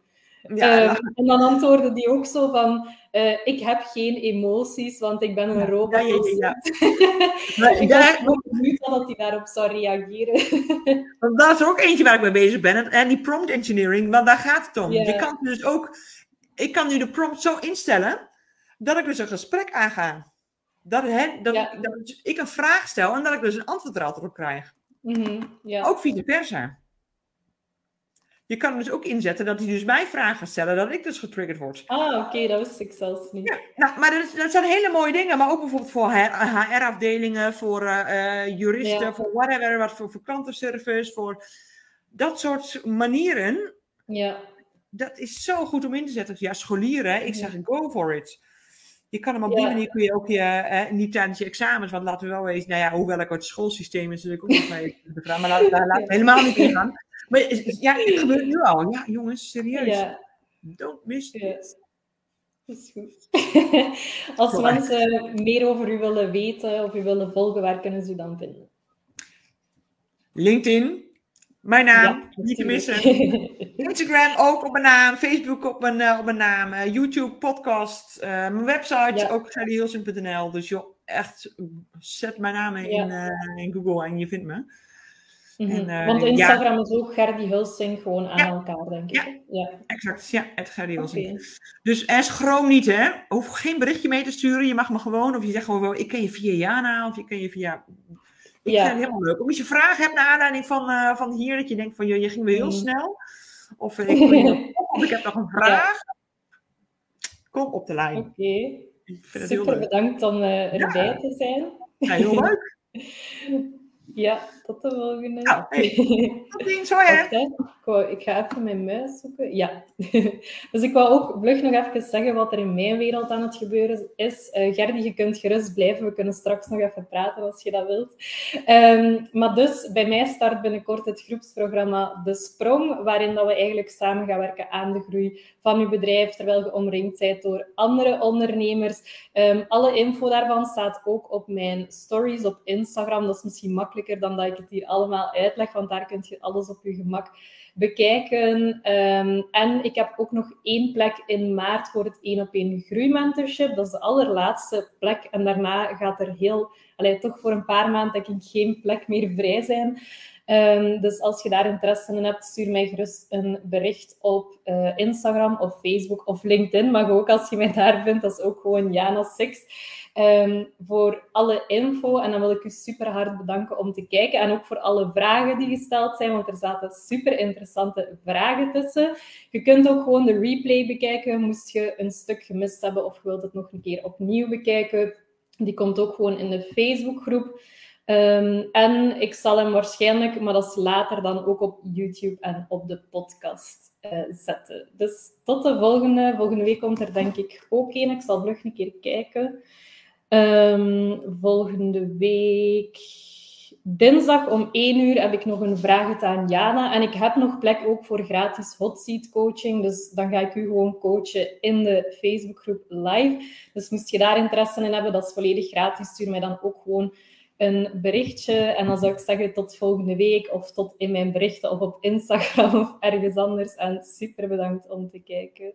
Ja, Ehm, en dan antwoordde die ook zo van, eh, ik heb geen emoties, want ik ben een robot. ja, ja, Ik was gewoon benieuwd dat hij daarop zou reageren. Want dat is er ook eentje waar ik mee bezig ben. En die prompt engineering, want daar gaat het om. Je kan dus ook, ik kan nu de prompt zo instellen dat ik dus een gesprek aanga. Dat, hè, dat, Ja. dat ik een vraag stel en dat ik dus een antwoord er altijd op krijg. Mhm, ja. Ook vice versa. Je kan hem dus ook inzetten dat hij dus mij vragen gaat stellen, dat ik dus getriggerd word. Ah, oké, dat wist ik zelfs niet. Ja, nou, maar dat, zijn hele mooie dingen. Maar ook bijvoorbeeld voor HR-afdelingen, voor eh, eh, juristen, Ja. voor whatever, wat voor, voor klantenservice, voor dat soort manieren. Ja, Dat is zo goed om in te zetten. Ja, scholieren, ik zeg go for it. Je kan hem op Ja. die manier kun je ook je, eh, niet tijdens je examens, want laten we wel eens, nou ja, hoewel ik het schoolsysteem is natuurlijk ook nog mee vragen, maar laten laat we helemaal niet ingaan. Maar ja, het gebeurt nu al. Ja, jongens, serieus. ja, Don't miss it. dat is goed. Als mensen meer over u willen weten of u willen volgen, waar kunnen ze u dan vinden? LinkedIn, mijn naam, niet te missen. Instagram ook op mijn naam, Facebook op mijn, eh, op mijn naam, eh, YouTube, podcast, eh, mijn website, Ja. ook gerdyhilsing.nl. Dus joh, echt, zet mijn naam in, Ja. in Google en je vindt me. Mhm. En, eh, Want ja. Instagram is ook Gerdy Hulsing gewoon aan Ja. elkaar, denk ik. Ja. ja. Exact, ja, het Gerdy Oké. Hilsing. Dus en schroom niet, hè. Hoef geen berichtje mee te sturen. Je mag me gewoon, of je zegt gewoon, ik ken je via Jana, of je ken je via... Ik Ja. vind het helemaal leuk. Als je vragen hebt naar aanleiding van, eh, van hier, dat je denkt van, je, je ging weer heel Mhm. snel. Of, eh, ik, of ik heb nog een vraag. Kom op de lijn. Oké, super bedankt om eh, erbij te zijn. Ja, heel leuk. Ja, tot de volgende. Nou, Tot ziens, hè. Wacht, hè. Ik, wou- ik ga even mijn muis zoeken. Ja. dus ik wou ook vlug nog even zeggen wat er in mijn wereld aan het gebeuren is. Gerdy, je kunt gerust blijven. We kunnen straks nog even praten als je dat wilt. Ehm, maar dus, bij mij start binnenkort het groepsprogramma De Sprong, waarin dat we eigenlijk samen gaan werken aan de groei van uw bedrijf, terwijl je omringd bent door andere ondernemers. Ehm, alle info daarvan staat ook op mijn stories op Instagram. Dat is misschien makkelijker dan dat ik het hier allemaal uitleg, want daar kun je alles op je gemak bekijken. Ehm, en ik heb ook nog één plek in maart voor het 1 op 1 groeimentorship. Dat is de allerlaatste plek. En daarna gaat er heel, allee, toch voor een paar maanden denk ik geen plek meer vrij zijn. Ehm, dus als je daar interesse in hebt, stuur mij gerust een bericht op eh, Instagram of Facebook of LinkedIn. Maar ook als je mij daar vindt, dat is ook gewoon Jana Six. Ehm, voor alle info. En dan wil ik u super hard bedanken om te kijken. En ook voor alle vragen die gesteld zijn, want er zaten super interessante vragen tussen. Je kunt ook gewoon de replay bekijken, moest je een stuk gemist hebben of je wilt het nog een keer opnieuw bekijken. Die komt ook gewoon in de Facebookgroep. Ehm, en ik zal hem waarschijnlijk, maar dat is later dan ook op YouTube en op de podcast eh, zetten. Dus tot de volgende. Volgende week komt er denk ik ook een. Ik zal vlug een keer kijken. Ehm, volgende week, dinsdag om 1 uur, heb ik nog een vraag aan Jana. En ik heb nog plek ook voor gratis hot seat coaching. Dus dan ga ik u gewoon coachen in de Facebookgroep live. Dus moest je daar interesse in hebben, dat is volledig gratis. Stuur mij dan ook gewoon een berichtje en dan zou ik zeggen tot volgende week of tot in mijn berichten of op Instagram of ergens anders. En super bedankt om te kijken.